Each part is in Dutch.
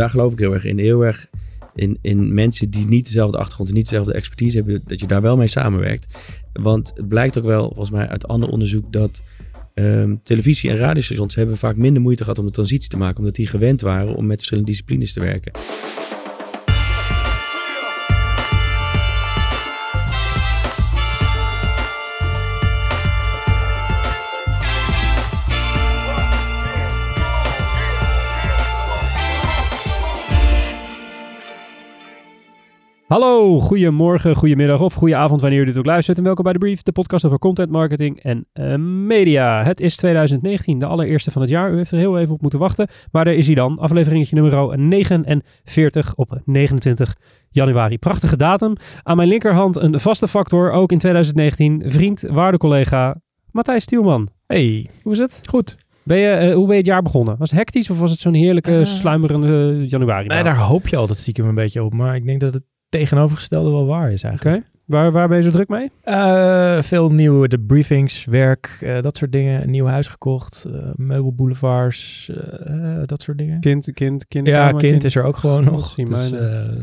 daar geloof ik heel erg in. Heel erg in, in mensen die niet dezelfde achtergrond en niet dezelfde expertise hebben, dat je daar wel mee samenwerkt. Want het blijkt ook wel, volgens mij uit ander onderzoek, dat ehm, televisie- en radiostations hebben vaak minder moeite gehad om de transitie te maken, omdat die gewend waren om met verschillende disciplines te werken. Hallo, goedemorgen, goedemiddag of goedenavond wanneer u dit ook luistert. En welkom bij de Brief, de podcast over content marketing en uh, media. Het is 2019, de allereerste van het jaar. U heeft er heel even op moeten wachten. Maar daar is hij dan, afleveringetje nummer 49 op 29 januari. Prachtige datum. Aan mijn linkerhand een vaste factor, ook in 2019. Vriend, waarde collega Matthijs Stielman. Hey. Hoe is het? Goed. Ben je, uh, hoe ben je het jaar begonnen? Was het hectisch of was het zo'n heerlijke, uh, sluimerende januari? Nee, daar hoop je altijd stiekem een beetje op. Maar ik denk dat het tegenovergestelde wel waar is eigenlijk. Waar, waar ben je zo druk mee? Uh, veel nieuwe de briefings, werk, uh, dat soort dingen. Een nieuw huis gekocht, uh, meubelboulevards, dat soort dingen. Kind, kind, kind. Ja, kind, kind is er ook gewoon nog. Dus,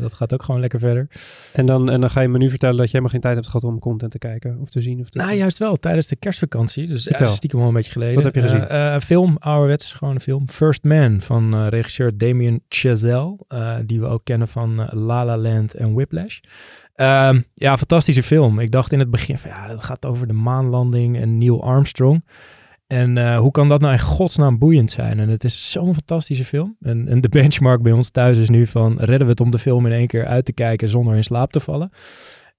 dat gaat ook gewoon lekker verder. En dan, en dan ga je me nu vertellen dat je helemaal geen tijd hebt gehad om content te kijken of te zien? Of te nou, juist wel. Tijdens de kerstvakantie. Dus ja, stiekem wel een beetje geleden. Wat heb je gezien? een film, ouderwets, gewoon een film. First Man van regisseur Damien Chazelle. die we ook kennen van La La Land en Whiplash. Uh, ja, fantastische film. Ik dacht in het begin van ja, dat gaat over de maanlanding en Neil Armstrong. En uh, hoe kan dat nou in godsnaam boeiend zijn? En het is zo'n fantastische film. En, en, de benchmark bij ons thuis is nu van redden we het om de film in één keer uit te kijken zonder in slaap te vallen.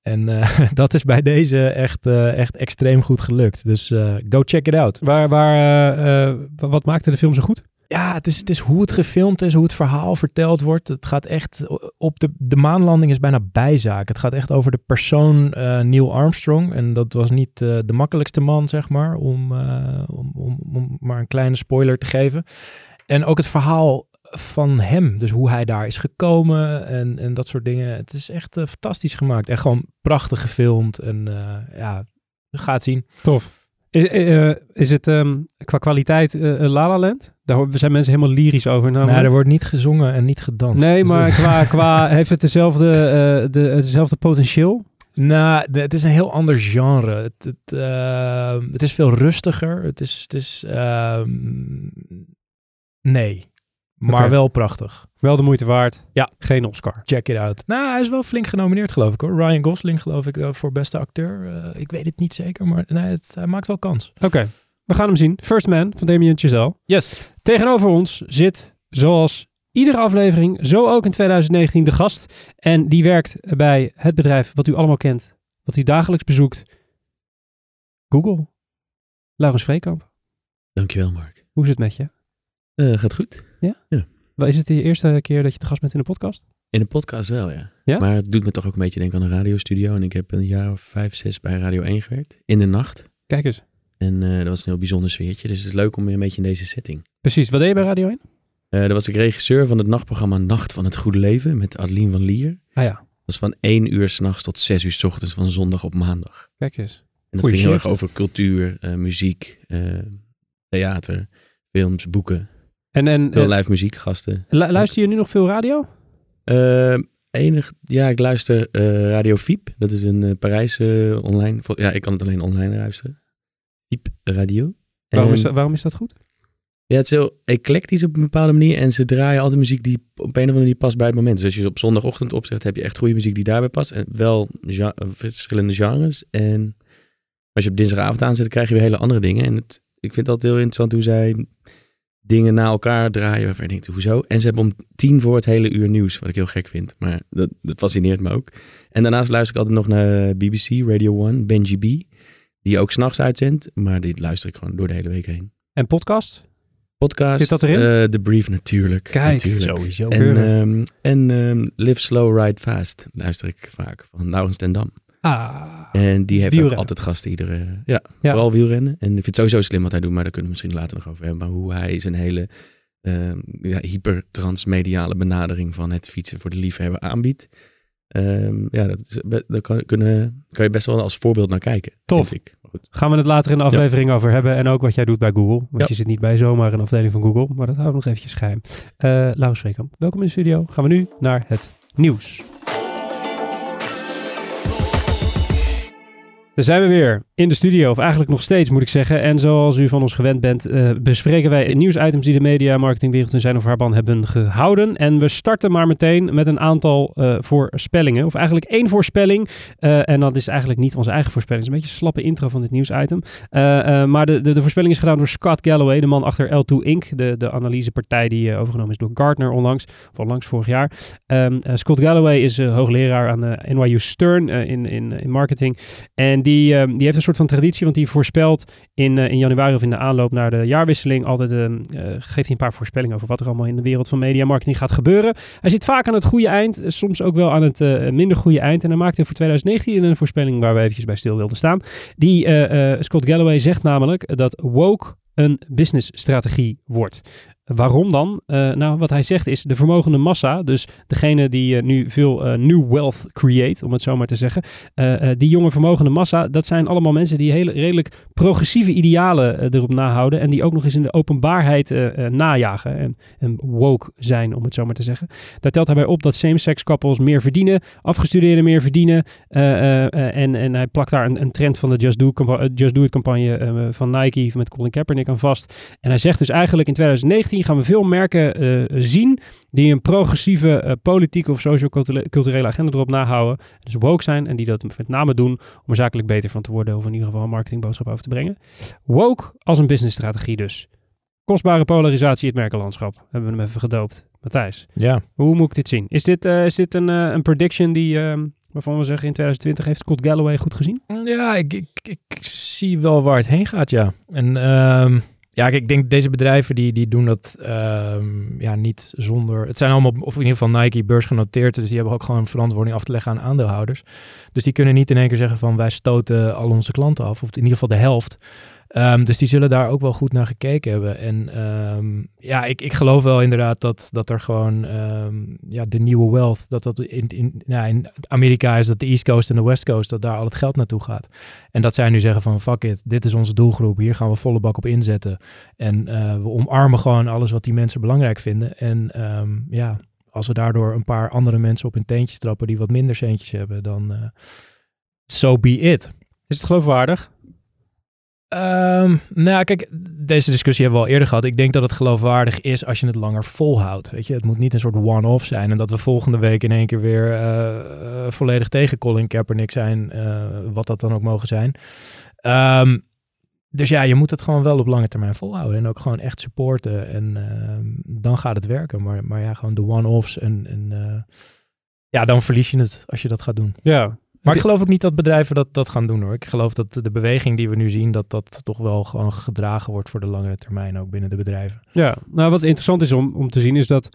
En uh, dat is bij deze echt, uh, echt extreem goed gelukt. Dus go check it out. Waar, waar, wat maakte de film zo goed? Ja, het is, het is hoe het gefilmd is, hoe het verhaal verteld wordt. Het gaat echt op de, de maanlanding is bijna bijzaak. Het gaat echt over de persoon uh, Neil Armstrong. En dat was niet uh, de makkelijkste man, zeg maar, om, uh, om, om, om maar een kleine spoiler te geven. En ook het verhaal van hem. Dus hoe hij daar is gekomen en, en dat soort dingen. Het is echt fantastisch gemaakt. En gewoon prachtig gefilmd. En ja, gaat zien. Tof. Is, is het um, qua kwaliteit La La Land? Daar zijn mensen helemaal lyrisch over. Nou, nee, er wordt niet gezongen en niet gedanst. Nee, maar qua, qua heeft het dezelfde, uh, de, hetzelfde potentieel? Nou, de, het is een heel ander genre. Het, het, het is veel rustiger. Het is, het is nee, maar okay. wel prachtig. Wel de moeite waard. Ja. Geen Oscar. Check it out. Nou, hij is wel flink genomineerd, geloof ik hoor. Ryan Gosling, geloof ik, uh, voor beste acteur. Ik weet het niet zeker, maar nee, het, hij maakt wel kans. Oké, okay. We gaan hem zien. First Man van Damien Chazelle. Yes. Tegenover ons zit, zoals iedere aflevering, zo ook in 2019, de gast. En die werkt bij het bedrijf wat u allemaal kent, wat u dagelijks bezoekt. Google. Laurens Vreekamp. Dankjewel, Mark. Hoe is het met je? Uh, gaat goed. Ja? Ja. Is het de eerste keer dat je te gast bent in een podcast? In een podcast wel, ja. ja. Maar het doet me toch ook een beetje denken aan een radiostudio. En ik heb een jaar of vijf, zes bij Radio 1 gewerkt. In de nacht. Kijk eens. En uh, dat was een heel bijzonder sfeertje. Dus het is leuk om weer een beetje in deze setting. Precies. Wat deed je bij Radio 1? Uh, dat was ik regisseur van het nachtprogramma Nacht van het Goede Leven. Met Adeline van Lier. Ah ja. Dat was van één uur s'nachts tot zes uur s ochtends van zondag op maandag. Kijk eens. En dat Goeie ging heel erg over cultuur, uh, muziek, theater, films, boeken. En, en, veel live muziek, gasten. Lu luister je nu nog veel radio? Uh, enig, ja, ik luister Radio Fiep. Dat is een Parijse online. Ja, ik kan het alleen online luisteren. Fiep Radio. Waarom, is dat, waarom is dat goed? Ja, het is heel eclectisch op een bepaalde manier. En ze draaien altijd muziek die op een of andere manier past bij het moment. Dus als je op zondagochtend opzegt, heb je echt goede muziek die daarbij past. En wel ja, verschillende genres. En als je op dinsdagavond aanzet, krijg je weer hele andere dingen. En het, ik vind het altijd heel interessant hoe zij dingen na elkaar draaien waarvan je denkt, hoezo? En ze hebben om tien voor het hele uur nieuws, wat ik heel gek vind. Maar dat, dat fascineert me ook. En daarnaast luister ik altijd nog naar BBC, Radio 1, Benji B. Die ook s'nachts uitzendt, maar die luister ik gewoon door de hele week heen. En podcast? Podcast. Zit dat erin? Uh, de Brief natuurlijk. Kijk, natuurlijk. sowieso. En, um, en um, Live Slow, Ride Fast luister ik vaak van Laurens ten Dam. Ah, en die heeft wielrennen. ook altijd gasten iedere... Ja, ja, vooral wielrennen. En ik vind het sowieso slim wat hij doet, maar daar kunnen we misschien later nog over hebben. Maar hoe hij zijn hele uh, ja, hypertransmediale benadering van het fietsen voor de liefhebber aanbiedt. Ehm, ja, dat is, daar kan, kunnen, kan je best wel als voorbeeld naar kijken. Tof. vind Ik. Goed. Gaan we het later in de aflevering over hebben. En ook wat jij doet bij Google. Want Ja. je zit niet bij zomaar een afdeling van Google. Maar dat houden we nog eventjes geheim. Eh Laurens Vreekamp, welkom in de studio. Gaan we nu naar het nieuws. Daar zijn we weer in de studio, of eigenlijk nog steeds moet ik zeggen. En zoals u van ons gewend bent, eh, bespreken wij nieuwsitems die de media, marketingwereld en zijn of haar ban hebben gehouden. En we starten maar meteen met een aantal eh, voorspellingen. Of eigenlijk één voorspelling. Eh, en dat is eigenlijk niet onze eigen voorspelling. Het is een beetje een slappe intro van dit nieuwsitem. Maar de, de, voorspelling is gedaan door Scott Galloway, de man achter L2 Inc., de, de analysepartij die overgenomen is door Gartner onlangs, of vorig jaar. Ehm, eh, Scott Galloway is hoogleraar aan NYU Stern in, in, in marketing. En die, ehm, die heeft een van traditie, want die voorspelt in, eh, in januari of in de aanloop naar de jaarwisseling altijd, ehm, eh, geeft hij een paar voorspellingen over wat er allemaal in de wereld van media marketing gaat gebeuren. Hij zit vaak aan het goede eind, eh, soms ook wel aan het minder goede eind. En hij maakte voor 2019 een voorspelling waar we eventjes bij stil wilden staan. Die Scott Galloway zegt namelijk dat woke een businessstrategie wordt. Waarom dan? Eh, nou, wat hij zegt is de vermogende massa, dus degene die eh, nu veel eh, new wealth create, om het zo maar te zeggen. die jonge vermogende massa, dat zijn allemaal mensen die hele redelijk progressieve idealen erop nahouden en die ook nog eens in de openbaarheid najagen en, en woke zijn, om het zo maar te zeggen. Daar telt hij bij op dat same-sex couples meer verdienen, afgestudeerden meer verdienen en, en hij plakt daar een, een trend van de Just Do, Just Do It campagne van Nike met Colin Kaepernick aan vast. En hij zegt dus eigenlijk in 2019 gaan we veel merken eh, zien die een progressieve eh, politieke of socio-culturele agenda erop nahouden. Dus woke zijn en die dat met name doen om er zakelijk beter van te worden of in ieder geval een marketingboodschap over te brengen. Woke als een businessstrategie dus. Kostbare polarisatie in het merkenlandschap. Hebben we hem even gedoopt. Matthijs, Ja, hoe moet ik dit zien? Is dit, eh, is dit een, een prediction die, waarvan we zeggen in 2020 heeft Scott Galloway goed gezien? ja ik, ik, ik zie wel waar het heen gaat, ja. En ehm, ja, ik denk deze bedrijven die, die doen dat ehm, ja, niet zonder... Het zijn allemaal, of in ieder geval Nike, beursgenoteerd. Dus die hebben ook gewoon verantwoording af te leggen aan aandeelhouders. Dus die kunnen niet in één keer zeggen van wij stoten al onze klanten af. Of in ieder geval de helft. Ehm, dus die zullen daar ook wel goed naar gekeken hebben. En ehm, ja, ik, ik geloof wel inderdaad dat, dat er gewoon ehm, ja, de nieuwe wealth, dat dat in, in, ja, in Amerika is dat de East Coast en de West Coast, dat daar al het geld naartoe gaat. En dat zij nu zeggen van fuck it, dit is onze doelgroep, hier gaan we volle bak op inzetten. En eh, we omarmen gewoon alles wat die mensen belangrijk vinden. En ja, als we daardoor een paar andere mensen op hun teentjes trappen die wat minder centjes hebben, dan eh so be it. Is het geloofwaardig? Ehm, nou kijk, deze discussie hebben we al eerder gehad. Ik denk dat het geloofwaardig is als je het langer volhoudt. Weet je, het moet niet een soort one-off zijn. En dat we volgende week in één keer weer eh, eh, volledig tegen Colin Kaepernick zijn. eh, wat dat dan ook mogen zijn. Ehm, dus ja, je moet het gewoon wel op lange termijn volhouden. En ook gewoon echt supporten. En ehm, dan gaat het werken. Maar, maar ja, gewoon de one-offs. En, en ja, dan verlies je het als je dat gaat doen. Ja. Maar ik geloof ook niet dat bedrijven dat, dat gaan doen hoor. Ik geloof dat de beweging die we nu zien, dat dat toch wel gewoon gedragen wordt voor de langere termijn ook binnen de bedrijven. Ja, nou wat interessant is om, om te zien is dat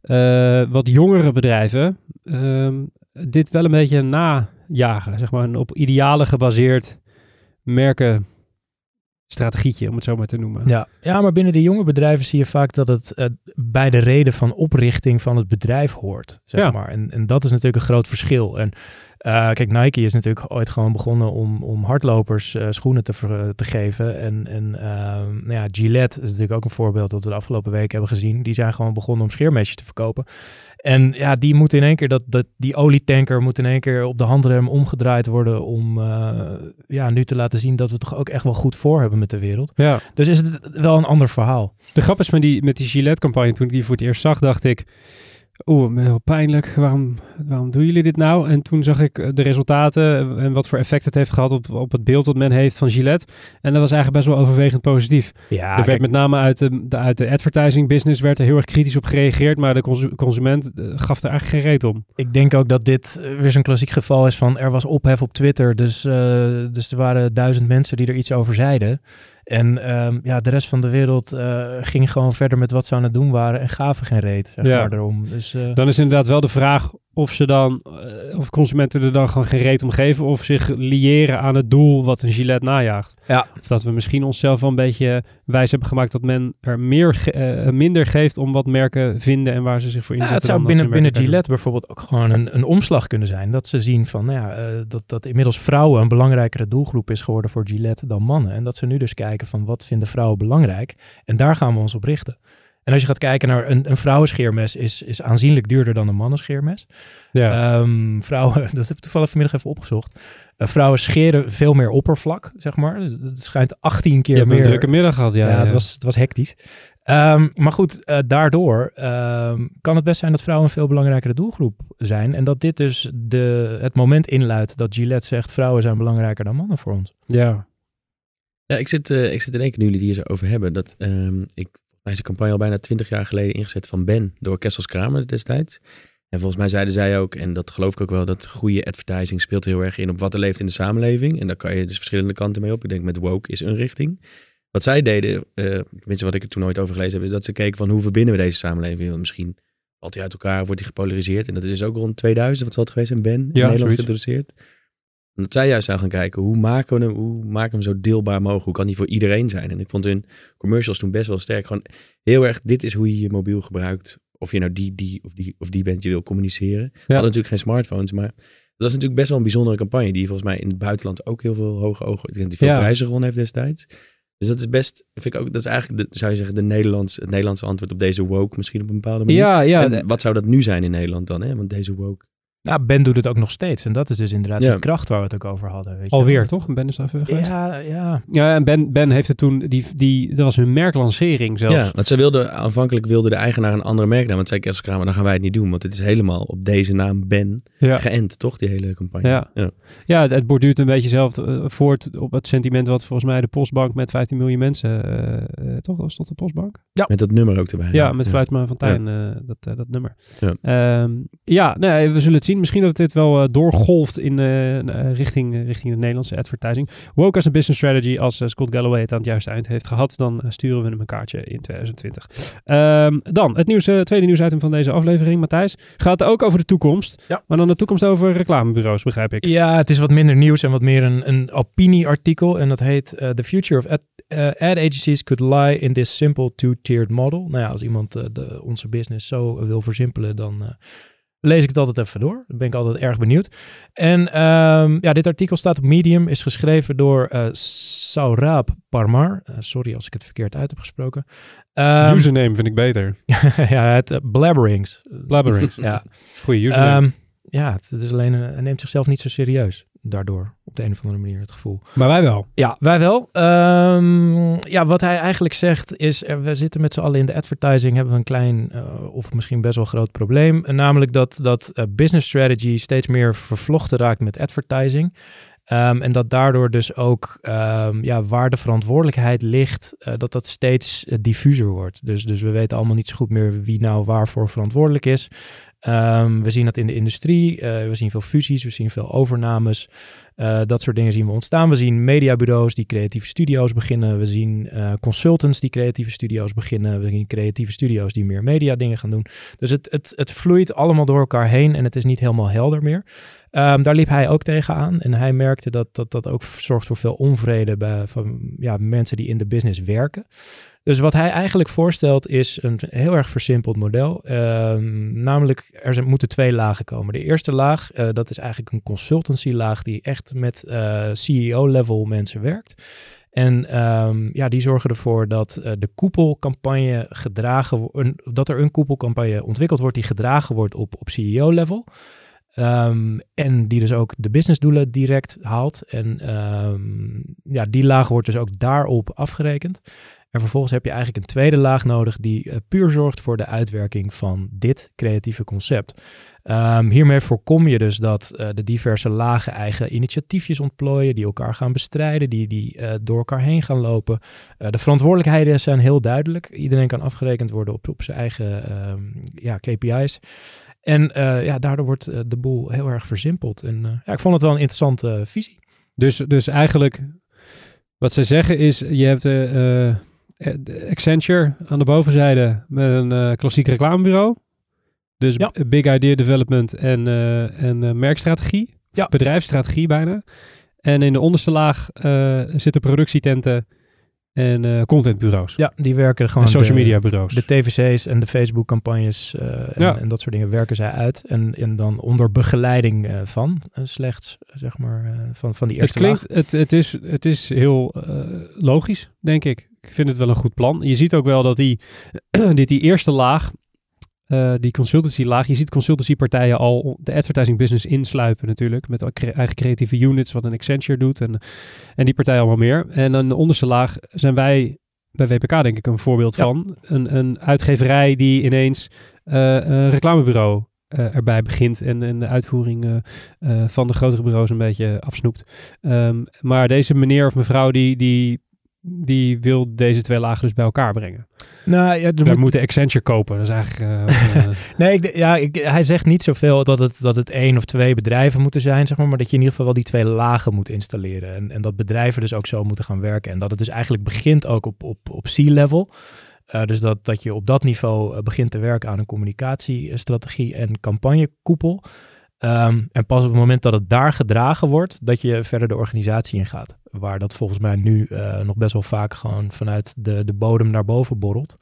eh, wat jongere bedrijven ehm, dit wel een beetje najagen. Zeg maar een op idealen gebaseerd merken strategietje, om het zo maar te noemen. Ja, ja maar binnen de jonge bedrijven zie je vaak dat het eh, bij de reden van oprichting van het bedrijf hoort. Zeg Ja. maar. En, en dat is natuurlijk een groot verschil. En eh, kijk, Nike is natuurlijk ooit gewoon begonnen om, om hardlopers eh, schoenen te, te geven. En, en ehm, nou ja, Gillette is natuurlijk ook een voorbeeld dat we de afgelopen week hebben gezien. Die zijn gewoon begonnen om scheermesjes te verkopen. En ja, die moet in één keer, dat, dat, die olietanker moet in één keer op de handrem omgedraaid worden om eh, ja, nu te laten zien dat we toch ook echt wel goed voor hebben met de wereld. Ja. Dus is het wel een ander verhaal. De grap is met die, met die Gillette-campagne, toen ik die voor het eerst zag, dacht ik... Oeh, heel pijnlijk. Waarom, waarom doen jullie dit nou? En toen zag ik eh, de resultaten en wat voor effect het heeft gehad op, op het beeld dat men heeft van Gillette. En dat was eigenlijk best wel overwegend positief. Ja, er werd met name uit de, de, uit de advertising business werd er heel erg kritisch op gereageerd, maar de consu- consument eh, gaf er eigenlijk geen reet om. ik denk ook dat dit eh, weer zo'n klassiek geval is van er was ophef op Twitter. Dus, eh, dus er waren duizend mensen die er iets over zeiden. En ehm, ja, de rest van de wereld eh, ging gewoon verder met wat ze aan het doen waren en gaven geen reet, zeg Ja. maar. Dus, eh, Dan is inderdaad wel de vraag of ze dan, eh, of consumenten er dan gewoon geen reet om geven, of zich liëren aan het doel wat een Gillette najaagt. Ja. Of dat we misschien onszelf wel een beetje wijs hebben gemaakt dat men er meer ge- eh, minder geeft om wat merken vinden en waar ze zich voor Ja, inzetten. het zou binnen, binnen Gillette bijvoorbeeld ook gewoon een, een omslag kunnen zijn. Dat ze zien van, nou ja, eh, dat, dat inmiddels vrouwen een belangrijkere doelgroep is geworden voor Gillette dan mannen. En dat ze nu dus kijken van, wat vinden vrouwen belangrijk? En daar gaan we ons op richten. En als je gaat kijken naar een, een vrouwenscheermes is, is aanzienlijk duurder dan een mannenscheermes. Ja. Ehm, vrouwen, dat heb ik toevallig vanmiddag even opgezocht. Eh, vrouwen scheren veel meer oppervlak, zeg maar. Dus Het schijnt 18 keer je hebt meer. een drukke middag gehad, ja. Ja, Het, was, het was hectisch. Ehm, maar goed, eh, daardoor ehm, kan het best zijn dat vrouwen een veel belangrijkere doelgroep zijn. En dat dit dus de, het moment inluidt dat Gillette zegt... vrouwen zijn belangrijker dan mannen voor ons. Ja. Ja, ik zit, eh, ik zit te denken, nu jullie het hier zo over hebben, dat ehm, ik, mij is de campagne al bijna twintig jaar geleden ingezet van Ben door Kessels Kramer destijds. En volgens mij zeiden zij ook, en dat geloof ik ook wel, dat goede advertising speelt heel erg in op wat er leeft in de samenleving. En daar kan je dus verschillende kanten mee op. Ik denk met woke is een richting. Wat zij deden, eh tenminste wat ik er toen nooit over gelezen heb, is dat ze keken van hoe verbinden we deze samenleving. Want misschien valt hij uit elkaar, wordt hij gepolariseerd. En dat is dus ook rond 2000, wat zal het geweest zijn, Ben, in Nederland zoiets. geïntroduceerd. En dat zij juist zou gaan kijken, hoe maken we hem, hoe maken we hem zo deelbaar mogelijk? Hoe kan die voor iedereen zijn? En ik vond hun commercials toen best wel sterk. Gewoon heel erg, dit is hoe je je mobiel gebruikt. Of je nou die, die of die of die bent, je wil communiceren. We hadden natuurlijk geen smartphones, maar dat was natuurlijk best wel een bijzondere campagne. Die volgens mij in het buitenland ook heel veel hoge ogen, ik denk die veel Ja. prijzen gewonnen heeft destijds. Dus dat is best, vind ik ook, dat is eigenlijk, de, zou je zeggen, de Nederlands, het Nederlandse antwoord op deze woke misschien op een bepaalde manier. Ja, ja. en wat zou dat nu zijn in Nederland dan, hè? Want deze woke. Nou, Ben doet het ook nog steeds. En dat is dus inderdaad Ja. die kracht waar we het ook over hadden. Weet je Alweer, wel. toch? Ben is daar even geweest? Ja, ja. Ja, en Ben, ben heeft het toen, die, die, dat was hun merklancering zelfs. Ja, want zij wilde, aanvankelijk wilde de eigenaar een andere merknaam. Want zei Kessel Kramer, dan gaan wij het niet doen. Want het is helemaal op deze naam Ben Ja. geënt, toch? Die hele campagne. Ja. ja. Ja, het, het borduurt een beetje zelf eh, voort op het sentiment wat volgens mij de Postbank met 15 miljoen mensen, eh, eh, toch? Was dat de Postbank? Met dat nummer ook erbij. Ja, met Fluitma van Tijn, eh, dat, dat nummer. Ja. Ja, ja nee, we zullen het zien. Misschien dat dit wel eh, doorgolft in eh, eh, richting, richting de Nederlandse advertising. Woke as a business strategy, als Scott Galloway het aan het juiste eind heeft gehad, dan sturen we hem een kaartje in 2020. Ehm, dan, het nieuws, tweede nieuwsitem van deze aflevering, Matthijs. Gaat ook over de toekomst, Ja. maar dan de toekomst over reclamebureaus, begrijp ik. Ja, het is wat minder nieuws en wat meer een, een opinieartikel. En dat heet The Future of Ad, ad Agencies Could Lie in This Simple Two-Tiered Model. Nou ja, als iemand de, onze business zo wil versimpelen, dan lees ik het altijd even door. Dan ben ik altijd erg benieuwd. En ehm, ja, dit artikel staat op Medium, is geschreven door Saurabh Parmar. Eh, sorry als ik het verkeerd uit heb gesproken. Ehm, Username vind ik beter. ja, het eh, Blabberings. Blabberings. Ja, Goeie username. Ehm, ja, het, het is alleen, eh, hij neemt zichzelf niet zo serieus daardoor. Op de een of andere manier het gevoel. maar wij wel. Ja, wij wel. Ehm, ja, wat hij eigenlijk zegt is, er, we zitten met z'n allen in de advertising, hebben we een klein eh, of misschien best wel groot probleem. En namelijk dat, dat eh, business strategy steeds meer vervlochten raakt met advertising. Ehm, en dat daardoor dus ook ehm, ja, waar de verantwoordelijkheid ligt, dat dat steeds diffuser wordt. Dus, dus we weten allemaal niet zo goed meer wie nou waarvoor verantwoordelijk is. Ehm, we zien dat in de industrie. eh, we zien veel fusies, we zien veel overnames. Eh, dat soort dingen zien we ontstaan. We zien mediabureaus die creatieve studio's beginnen. We zien eh, consultants die creatieve studio's beginnen. We zien creatieve studio's die meer media dingen gaan doen. Dus het, het, het vloeit allemaal door elkaar heen en het is niet helemaal helder meer. Ehm, daar liep hij ook tegenaan. En hij merkte dat dat, dat ook zorgt voor veel onvrede bij van, ja, mensen die in de business werken. Dus wat hij eigenlijk voorstelt is een heel erg versimpeld model. Ehm, namelijk, er moeten twee lagen komen. De eerste laag, eh, dat is eigenlijk een consultancy laag die echt met eh, CEO-level mensen werkt. En ehm, ja, die zorgen ervoor dat eh, de koepelcampagne gedragen wordt, dat er een koepelcampagne ontwikkeld wordt die gedragen wordt op, op CEO-level. Ehm, en die dus ook de businessdoelen direct haalt. En ja, die laag wordt dus ook daarop afgerekend. En vervolgens heb je eigenlijk een tweede laag nodig die eh, puur zorgt voor de uitwerking van dit creatieve concept. Ehm, hiermee voorkom je dus dat eh, de diverse lagen eigen initiatiefjes ontplooien, die elkaar gaan bestrijden, die, die eh, door elkaar heen gaan lopen. De verantwoordelijkheden zijn heel duidelijk. Iedereen kan afgerekend worden op, op zijn eigen ehm, ja, KPI's. En ja, daardoor wordt de boel heel erg versimpeld. En ja, ik vond het wel een interessante visie. Dus, dus eigenlijk, wat zij zeggen is, je hebt Accenture aan de bovenzijde met een eh, klassiek reclamebureau. Dus Ja. big idea development en, eh, en eh, merkstrategie. Ja. Bedrijfsstrategie bijna. En in de onderste laag eh, zitten productietenten en eh, contentbureaus. Ja, die werken gewoon en social media bureaus. De TVC's en de Facebook-campagnes eh, en, Ja. en dat soort dingen werken zij uit. En, en dan onder begeleiding eh, van, slechts, zeg maar, van, van die het eerste klinkt, het, het, is, het is heel logisch, denk ik. Ik vind het wel een goed plan. Je ziet ook wel dat die, dit die eerste laag, eh, die consultancy laag, je ziet consultancypartijen al de advertising business insluipen natuurlijk. Met cre- eigen creatieve units, wat een Accenture doet en, en die partijen allemaal meer. En dan de onderste laag zijn wij bij WPK denk ik een voorbeeld Ja. van. Een, een uitgeverij die ineens eh, een reclamebureau eh, erbij begint en, en de uitvoering van de grotere bureaus een beetje afsnoept. Ehm, maar deze meneer of mevrouw die, die, die wil deze twee lagen dus bij elkaar brengen. Nou, ja, Daar moet- moeten Accenture kopen. Dat is eigenlijk... eh, eh, Nee, ik, ja, ik, hij zegt niet zoveel dat het, dat het één of twee bedrijven moeten zijn, zeg maar, maar dat je in ieder geval wel die twee lagen moet installeren. En, en dat bedrijven dus ook zo moeten gaan werken. En dat het dus eigenlijk begint ook op, op, op C-level. Eh, dus dat, dat je op dat niveau begint te werken aan een communicatiestrategie en campagnekoepel. Ehm, en pas op het moment dat het daar gedragen wordt, dat je verder de organisatie ingaat. Waar dat volgens mij nu eh, nog best wel vaak gewoon vanuit de, de bodem naar boven borrelt.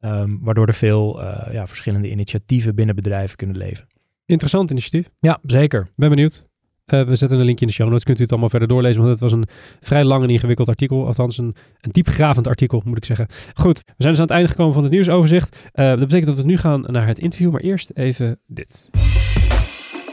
Ehm, waardoor er veel eh, ja, verschillende initiatieven binnen bedrijven kunnen leven. interessant initiatief. Ja, zeker. Ben benieuwd. Eh, we zetten een linkje in de show notes. Kunt u het allemaal verder doorlezen. Want het was een vrij lang en ingewikkeld artikel. Althans, een, een diepgravend artikel, moet ik zeggen. Goed, we zijn dus aan het einde gekomen van het nieuwsoverzicht. Dat betekent dat we nu gaan naar het interview. Maar eerst even dit.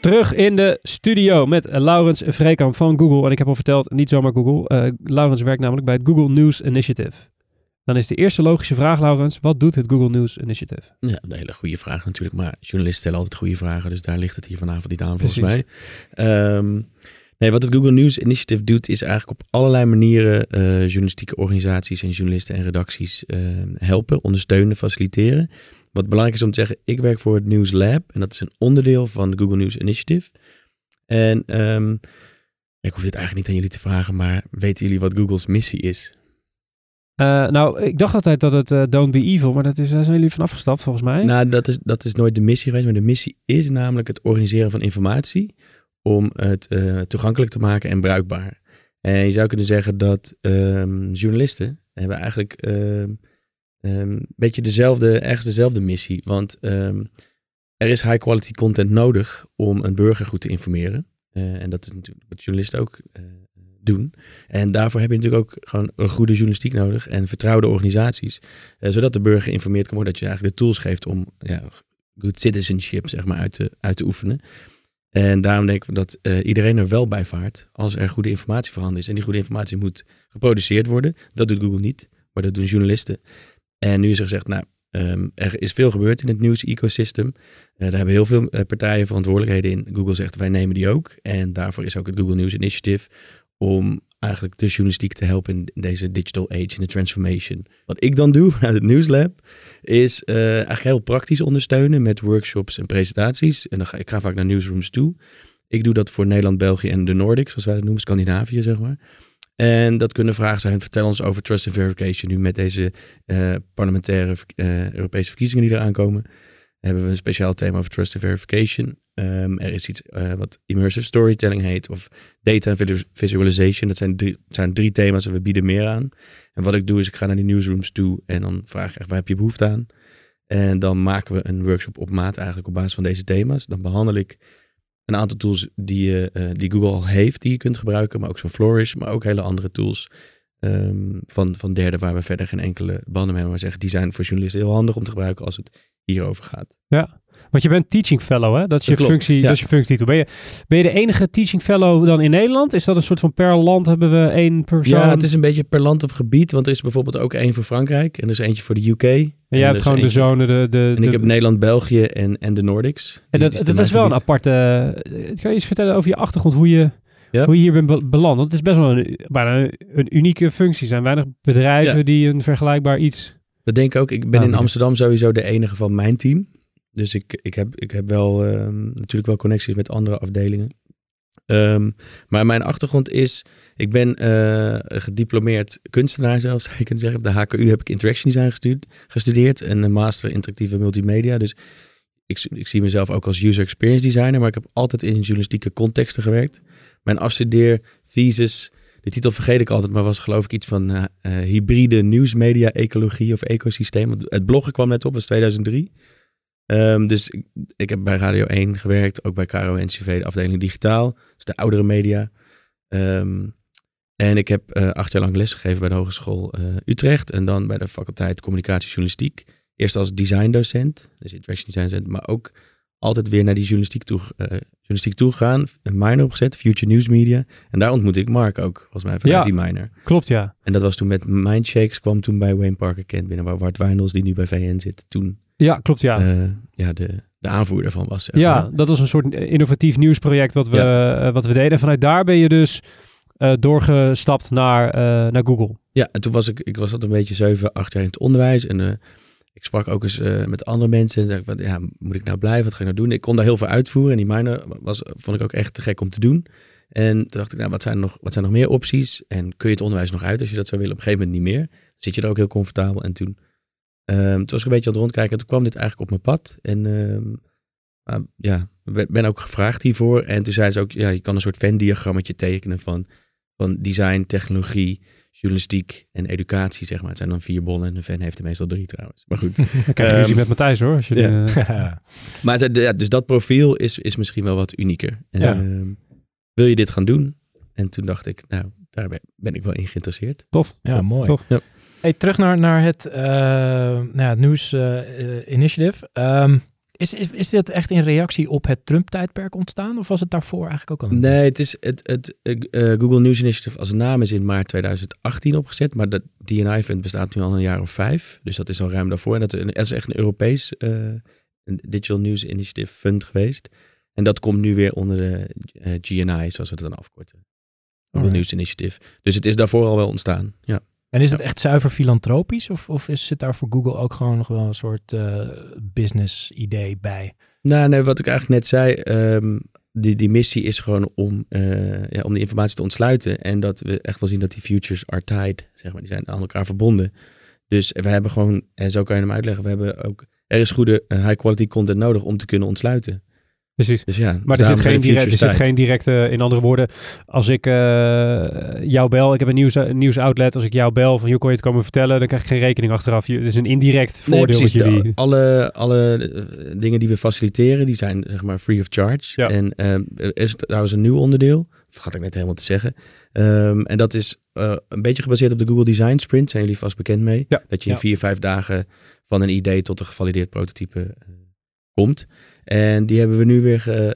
Terug in de studio met Laurens Vreekamp van Google. En ik heb al verteld, niet zomaar Google. Eh Laurens werkt namelijk bij het Google News Initiative. Dan is de eerste logische vraag, Laurens. Wat doet het Google News Initiative? Ja, een hele goede vraag natuurlijk. Maar journalisten stellen altijd goede vragen. Dus daar ligt het hier vanavond niet aan volgens Precies. mij. Ehm, nee, wat het Google News Initiative doet is eigenlijk op allerlei manieren eh, journalistieke organisaties en journalisten en redacties eh, helpen, ondersteunen, faciliteren. Wat belangrijk is om te zeggen, ik werk voor het News Lab. En dat is een onderdeel van de Google News Initiative. En ehm, ik hoef dit eigenlijk niet aan jullie te vragen, maar weten jullie wat Google's missie is? Eh, nou, ik dacht altijd dat het eh, Don't Be Evil, maar dat is, daar zijn jullie van afgestapt volgens mij. Nou, dat is, dat is nooit de missie geweest. Maar de missie is namelijk het organiseren van informatie. Om het eh, toegankelijk te maken en bruikbaar. En je zou kunnen zeggen dat ehm, journalisten hebben eigenlijk ehm, een beetje dezelfde, ergens dezelfde missie. Want ehm, er is high quality content nodig om een burger goed te informeren. Eh, en dat is natuurlijk wat journalisten ook eh, doen. En daarvoor heb je natuurlijk ook gewoon een goede journalistiek nodig en vertrouwde organisaties. Eh, zodat de burger geïnformeerd kan worden. Dat je eigenlijk de tools geeft om ja, good citizenship zeg maar, uit, te, uit te oefenen. En daarom denk ik dat iedereen er wel bij vaart als er goede informatie voorhanden is. En die goede informatie moet geproduceerd worden. Dat doet Google niet, maar dat doen journalisten. En nu is er gezegd, nou, ehm, er is veel gebeurd in het nieuws-ecosystem. Eh, daar hebben heel veel eh, partijen verantwoordelijkheden in. Google zegt, wij nemen die ook. En daarvoor is ook het Google News Initiative om eigenlijk de journalistiek te helpen in deze digital age, in de transformation. Wat ik dan doe vanuit het Nieuwslab, is eh, eigenlijk heel praktisch ondersteunen met workshops en presentaties. En dan ga ik ga vaak naar newsrooms toe. Ik doe dat voor Nederland, België en de Nordics, zoals wij dat noemen, Scandinavië, zeg maar. En dat kunnen vragen zijn. Vertel ons over trust and verification nu met deze eh, parlementaire eh, Europese verkiezingen die eraan komen. Hebben we een speciaal thema over trust and verification. Ehm, er is iets eh, wat immersive storytelling heet of data visualization. Dat zijn drie, dat zijn drie thema's en we bieden meer aan. En wat ik doe is ik ga naar die newsrooms toe en dan vraag ik echt waar heb je behoefte aan? En dan maken we een workshop op maat eigenlijk op basis van deze thema's. Dan behandel ik een aantal tools die, je, eh, die Google al heeft, die je kunt gebruiken. Maar ook zo'n Flourish, maar ook hele andere tools. Ehm, van, van derden waar we verder geen enkele banden mee hebben. Maar zeggen, die zijn voor journalisten heel handig om te gebruiken als het hierover gaat. Ja, want je bent teaching fellow, hè? Dat is je, klopt, functie, ja. dat is je functietitel. Ben je, ben je de enige teaching fellow dan in Nederland? Is dat een soort van per land hebben we één persoon? Ja, het is een beetje per land of gebied. Want er is bijvoorbeeld ook één voor Frankrijk en er is eentje voor de UK. en jij hebt gewoon de zone, de... de, En ik heb Nederland, België en, en de Nordics. en dat, is dat is wel een aparte... eh, Kan je iets vertellen over je achtergrond, hoe je, Ja. hoe je hier bent be- beland? Want het is best wel een, bijna een, unieke functie. Er zijn weinig bedrijven Ja. die een vergelijkbaar iets... Dat denk ik ook. Ik ben in. Amsterdam sowieso de enige van mijn team. Dus ik, ik, heb, ik heb wel ehm, natuurlijk wel connecties met andere afdelingen. Ehm, maar mijn achtergrond is, ik ben eh, gediplomeerd kunstenaar zelfs, zou je kunnen zeggen. Op de HKU heb ik Interaction Design gestudeerd, gestudeerd en een master interactieve multimedia. Dus ik, ik zie mezelf ook als user experience designer, maar ik heb altijd in journalistieke contexten gewerkt. Mijn afstudeerthesis, de titel vergeet ik altijd, maar was geloof ik iets van eh, eh, hybride nieuwsmedia, ecologie of ecosysteem. Het bloggen kwam net op, is 2003. Ehm, dus ik, heb bij Radio 1 gewerkt, ook bij KRO NCV, de afdeling digitaal. Dus de oudere media. Ehm, en ik heb eh, acht jaar lang lesgegeven bij de Hogeschool Utrecht. En dan bij de faculteit Communicatie Journalistiek. Eerst als designdocent, dus interaction design docent, maar ook altijd weer naar die journalistiek toe, eh, journalistiek toe gegaan. Een minor opgezet, Future News Media. En daar ontmoette ik Mark ook, volgens mij vanuit Ja. die minor. Klopt, ja. En dat was toen met Mindshakes, kwam toen bij Wayne Parker Kent binnen, waar Wart Wijndels, die nu bij VN zit, toen Ja, klopt, ja. eh, ja, de, de aanvoerder van was. zeg Ja, maar. dat was een soort innovatief nieuwsproject wat we, eh, wat we deden. En vanuit daar ben je dus doorgestapt naar, naar Google. Ja, en toen was ik, ik was altijd een beetje zeven, acht jaar in het onderwijs. En ik sprak ook eens eh, met andere mensen. En zei van, ja, moet ik nou blijven? Wat ga ik nou doen? Ik kon daar heel veel uitvoeren. En die minor was, vond ik ook echt te gek om te doen. En toen dacht ik, nou, wat zijn, nog, wat zijn nog meer opties? En kun je het onderwijs nog uit als je dat zou willen? Op een gegeven moment niet meer. Zit je er ook heel comfortabel. En toen, ehm, toen was ik een beetje aan het rondkijken. En toen kwam dit eigenlijk op mijn pad. En ah, ja, ben ook gevraagd hiervoor. En toen zeiden ze ook, ja, je kan een soort Venn-diagrammetje tekenen van, van design, technologie, journalistiek en educatie, zeg maar. Het zijn dan vier bollen en een fan heeft er meestal drie trouwens. Maar goed. Dan krijg je Ehm, ruzie met Matthijs hoor. Als je ja. de- maar ja, dus dat profiel is, is misschien wel wat unieker. En, Ja. ehm, wil je dit gaan doen? En toen dacht ik, nou, daar ben, ik wel in geïnteresseerd. tof. Ja, mooi. Tof. Hey, terug naar, naar het, eh nou ja, het nieuws eh, initiative. Ehm, is, is, is dit echt in reactie op het Trump-tijdperk ontstaan? Of was het daarvoor eigenlijk ook al? Nee, het is het, het eh, eh, Google News Initiative als naam is in maart 2018 opgezet. Maar dat DNI-fund bestaat nu al een jaar of vijf. Dus dat is al ruim daarvoor. En dat, dat is echt een Europees eh, een Digital News Initiative Fund geweest. En dat komt nu weer onder de GNI, zoals we het dan afkorten. Google. News Initiative. Dus het is daarvoor al wel ontstaan. Ja. En is het echt zuiver filantropisch? Of, of is, zit daar voor Google ook gewoon nog wel een soort eh, business idee bij? Nou, nee, wat ik eigenlijk net zei, ehm, die, die missie is gewoon om, eh, ja, om die informatie te ontsluiten. En dat we echt wel zien dat die futures are tied, zeg maar, die zijn aan elkaar verbonden. Dus we hebben gewoon, en zo kan je hem uitleggen, we hebben ook, er is goede eh, high quality content nodig om te kunnen ontsluiten. Precies. Dus ja, Maar dus er zit, geen direct, er zit geen directe, in andere woorden, als ik eh, jou bel, ik heb een nieuws, een nieuwsoutlet, als ik jou bel van, joh, kon je het komen vertellen, dan krijg ik geen rekening achteraf. Je- Het is een indirect Nee, voordeel precies. dat jullie... De- alle alle eh, dingen die we faciliteren, die zijn zeg maar free of charge. Ja. En ehm, er is trouwens een nieuw onderdeel, vergat ik net helemaal te zeggen. Ehm, en dat is eh, een beetje gebaseerd op de Google Design Sprint, zijn jullie vast bekend mee. Ja. Dat je in Ja. vier, vijf dagen van een idee tot een gevalideerd prototype eh, komt. En die hebben we nu weer, ge,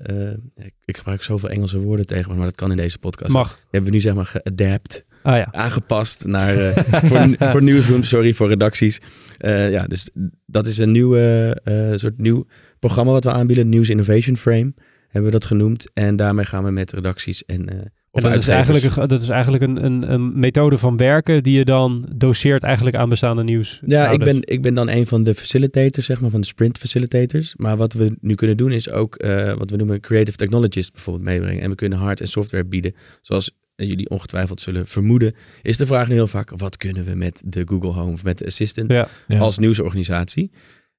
eh, ik gebruik zoveel Engelse woorden tegen me, maar dat kan in deze podcast. Mag. Die hebben we nu zeg maar geadapt Ah ja. aangepast naar eh, voor, voor sorry, voor redacties. Eh, ja, dus dat is een nieuw eh, eh, soort nieuw programma wat we aanbieden, News Innovation Frame hebben we dat genoemd. En daarmee gaan we met redacties en eh of En dat, is eigenlijk, een, dat is eigenlijk een, een, een methode van werken die je dan doseert eigenlijk aan bestaande nieuws. Ja, ik ben, ik ben dan een van de facilitators, zeg maar, van de sprint facilitators. Maar wat we nu kunnen doen is ook eh, wat we noemen creative technologists bijvoorbeeld meebrengen. En we kunnen hard- en software bieden. Zoals jullie ongetwijfeld zullen vermoeden, is de vraag nu heel vaak, wat kunnen we met de Google Home of met de Assistant Ja. Ja. als nieuwsorganisatie?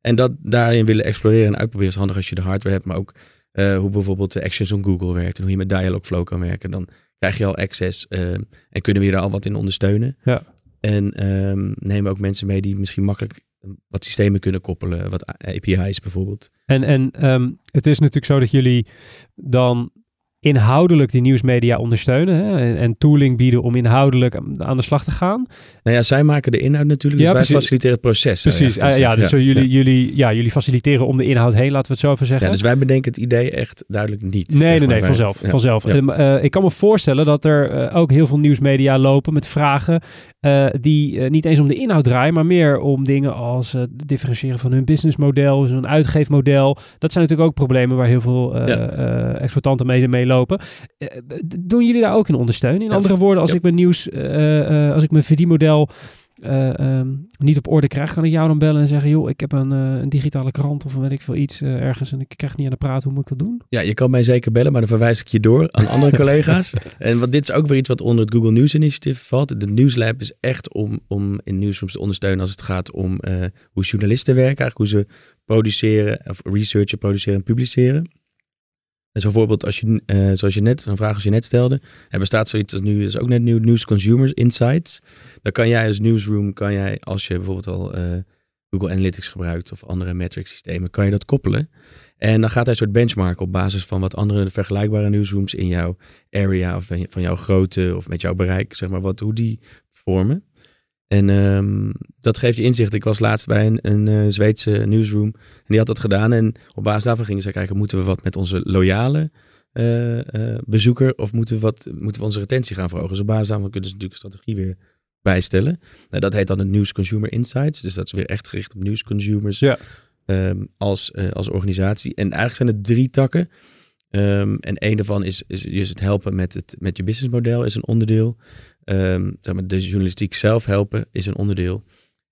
En dat daarin willen exploreren en uitproberen is handig als je de hardware hebt, maar ook eh, hoe bijvoorbeeld de Actions on Google werkt en hoe je met Dialogflow kan werken. Dan krijg je al access eh, en kunnen we je daar al wat in ondersteunen. Ja. En ehm, nemen we ook mensen mee die misschien makkelijk wat systemen kunnen koppelen, wat API's bijvoorbeeld. En, en ehm, het is natuurlijk zo dat jullie dan inhoudelijk die nieuwsmedia ondersteunen hè, en, en tooling bieden om inhoudelijk aan de slag te gaan. Nou ja, zij maken de inhoud natuurlijk, dus Ja, wij precies. faciliteren het proces. Precies, Ah, ja, dus jullie. Jullie, ja, jullie faciliteren om de inhoud heen, laten we het zo even zeggen. Ja, dus wij bedenken het idee echt duidelijk niet. Nee, zeg nee, maar. nee, vanzelf. vanzelf. Ehm, eh, ik kan me voorstellen dat er eh, ook heel veel nieuwsmedia lopen met vragen eh, die niet eens om de inhoud draaien, maar meer om dingen als het differentiëren van hun businessmodel, zo'n uitgeefmodel. Dat zijn natuurlijk ook problemen waar heel veel exploitanten mee, mee lopen. Eh, doen jullie daar ook in ondersteunen? In andere woorden, als ja. ik mijn nieuws, eh, eh, als ik mijn verdienmodel eh, ehm, niet op orde krijg, kan ik jou dan bellen en zeggen, joh, ik heb een, een digitale krant of weet ik veel iets ergens en ik krijg niet aan de praat, hoe moet ik dat doen? Ja, je kan mij zeker bellen, maar dan verwijs ik je door aan andere collega's. En want dit is ook weer iets wat onder het Google News Initiative valt. De Newslab is echt om, om in newsrooms te ondersteunen als het gaat om hoe journalisten werken, eigenlijk hoe ze produceren, of researchen, produceren en publiceren. En zo bijvoorbeeld, als je, eh, zoals je net, een vraag als je net stelde, er bestaat zoiets als nu, dat is ook net nieuw, News Consumers Insights. Dan kan jij als newsroom, kan jij, als je bijvoorbeeld al eh, Google Analytics gebruikt of andere metric systemen, kan je dat koppelen. En dan gaat hij een soort benchmark op basis van wat andere vergelijkbare newsrooms in jouw area of van jouw grootte of met jouw bereik, zeg maar, wat, hoe die vormen. En ehm, dat geeft je inzicht. Ik was laatst bij een, een eh, Zweedse newsroom en die had dat gedaan. En op basis daarvan gingen ze kijken, moeten we wat met onze loyale eh, bezoeker of moeten we, wat, moeten we onze retentie gaan verhogen? Dus op basis daarvan kunnen ze natuurlijk een strategie weer bijstellen. Nou, dat heet dan het News Consumer Insights. Dus dat is weer echt gericht op news consumers Ja. ehm, als, als organisatie. En eigenlijk zijn er drie takken. Ehm, en een daarvan is, is, is het helpen met, het, met je businessmodel is een onderdeel. Ehm, zeg maar, de journalistiek zelf helpen is een onderdeel.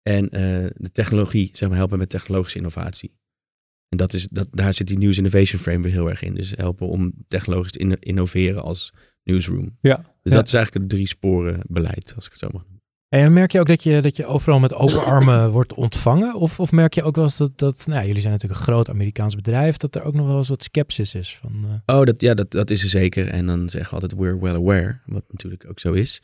En eh, de technologie, zeg maar, helpen met technologische innovatie. En dat is, dat, daar zit die News Innovation Frame weer heel erg in. Dus helpen om technologisch te inno- innoveren als newsroom. Ja. Dus Ja. dat is eigenlijk het drie sporen beleid, als ik het zo mag noemen. En merk je ook dat je, dat je overal met open armen wordt ontvangen? Of, of merk je ook wel eens dat, dat nou ja, jullie zijn natuurlijk een groot Amerikaans bedrijf, dat er ook nog wel eens wat sceptisch is van... eh, Oh, dat, ja, dat, dat is er zeker. En dan zeggen we altijd we're well aware, wat natuurlijk ook zo is.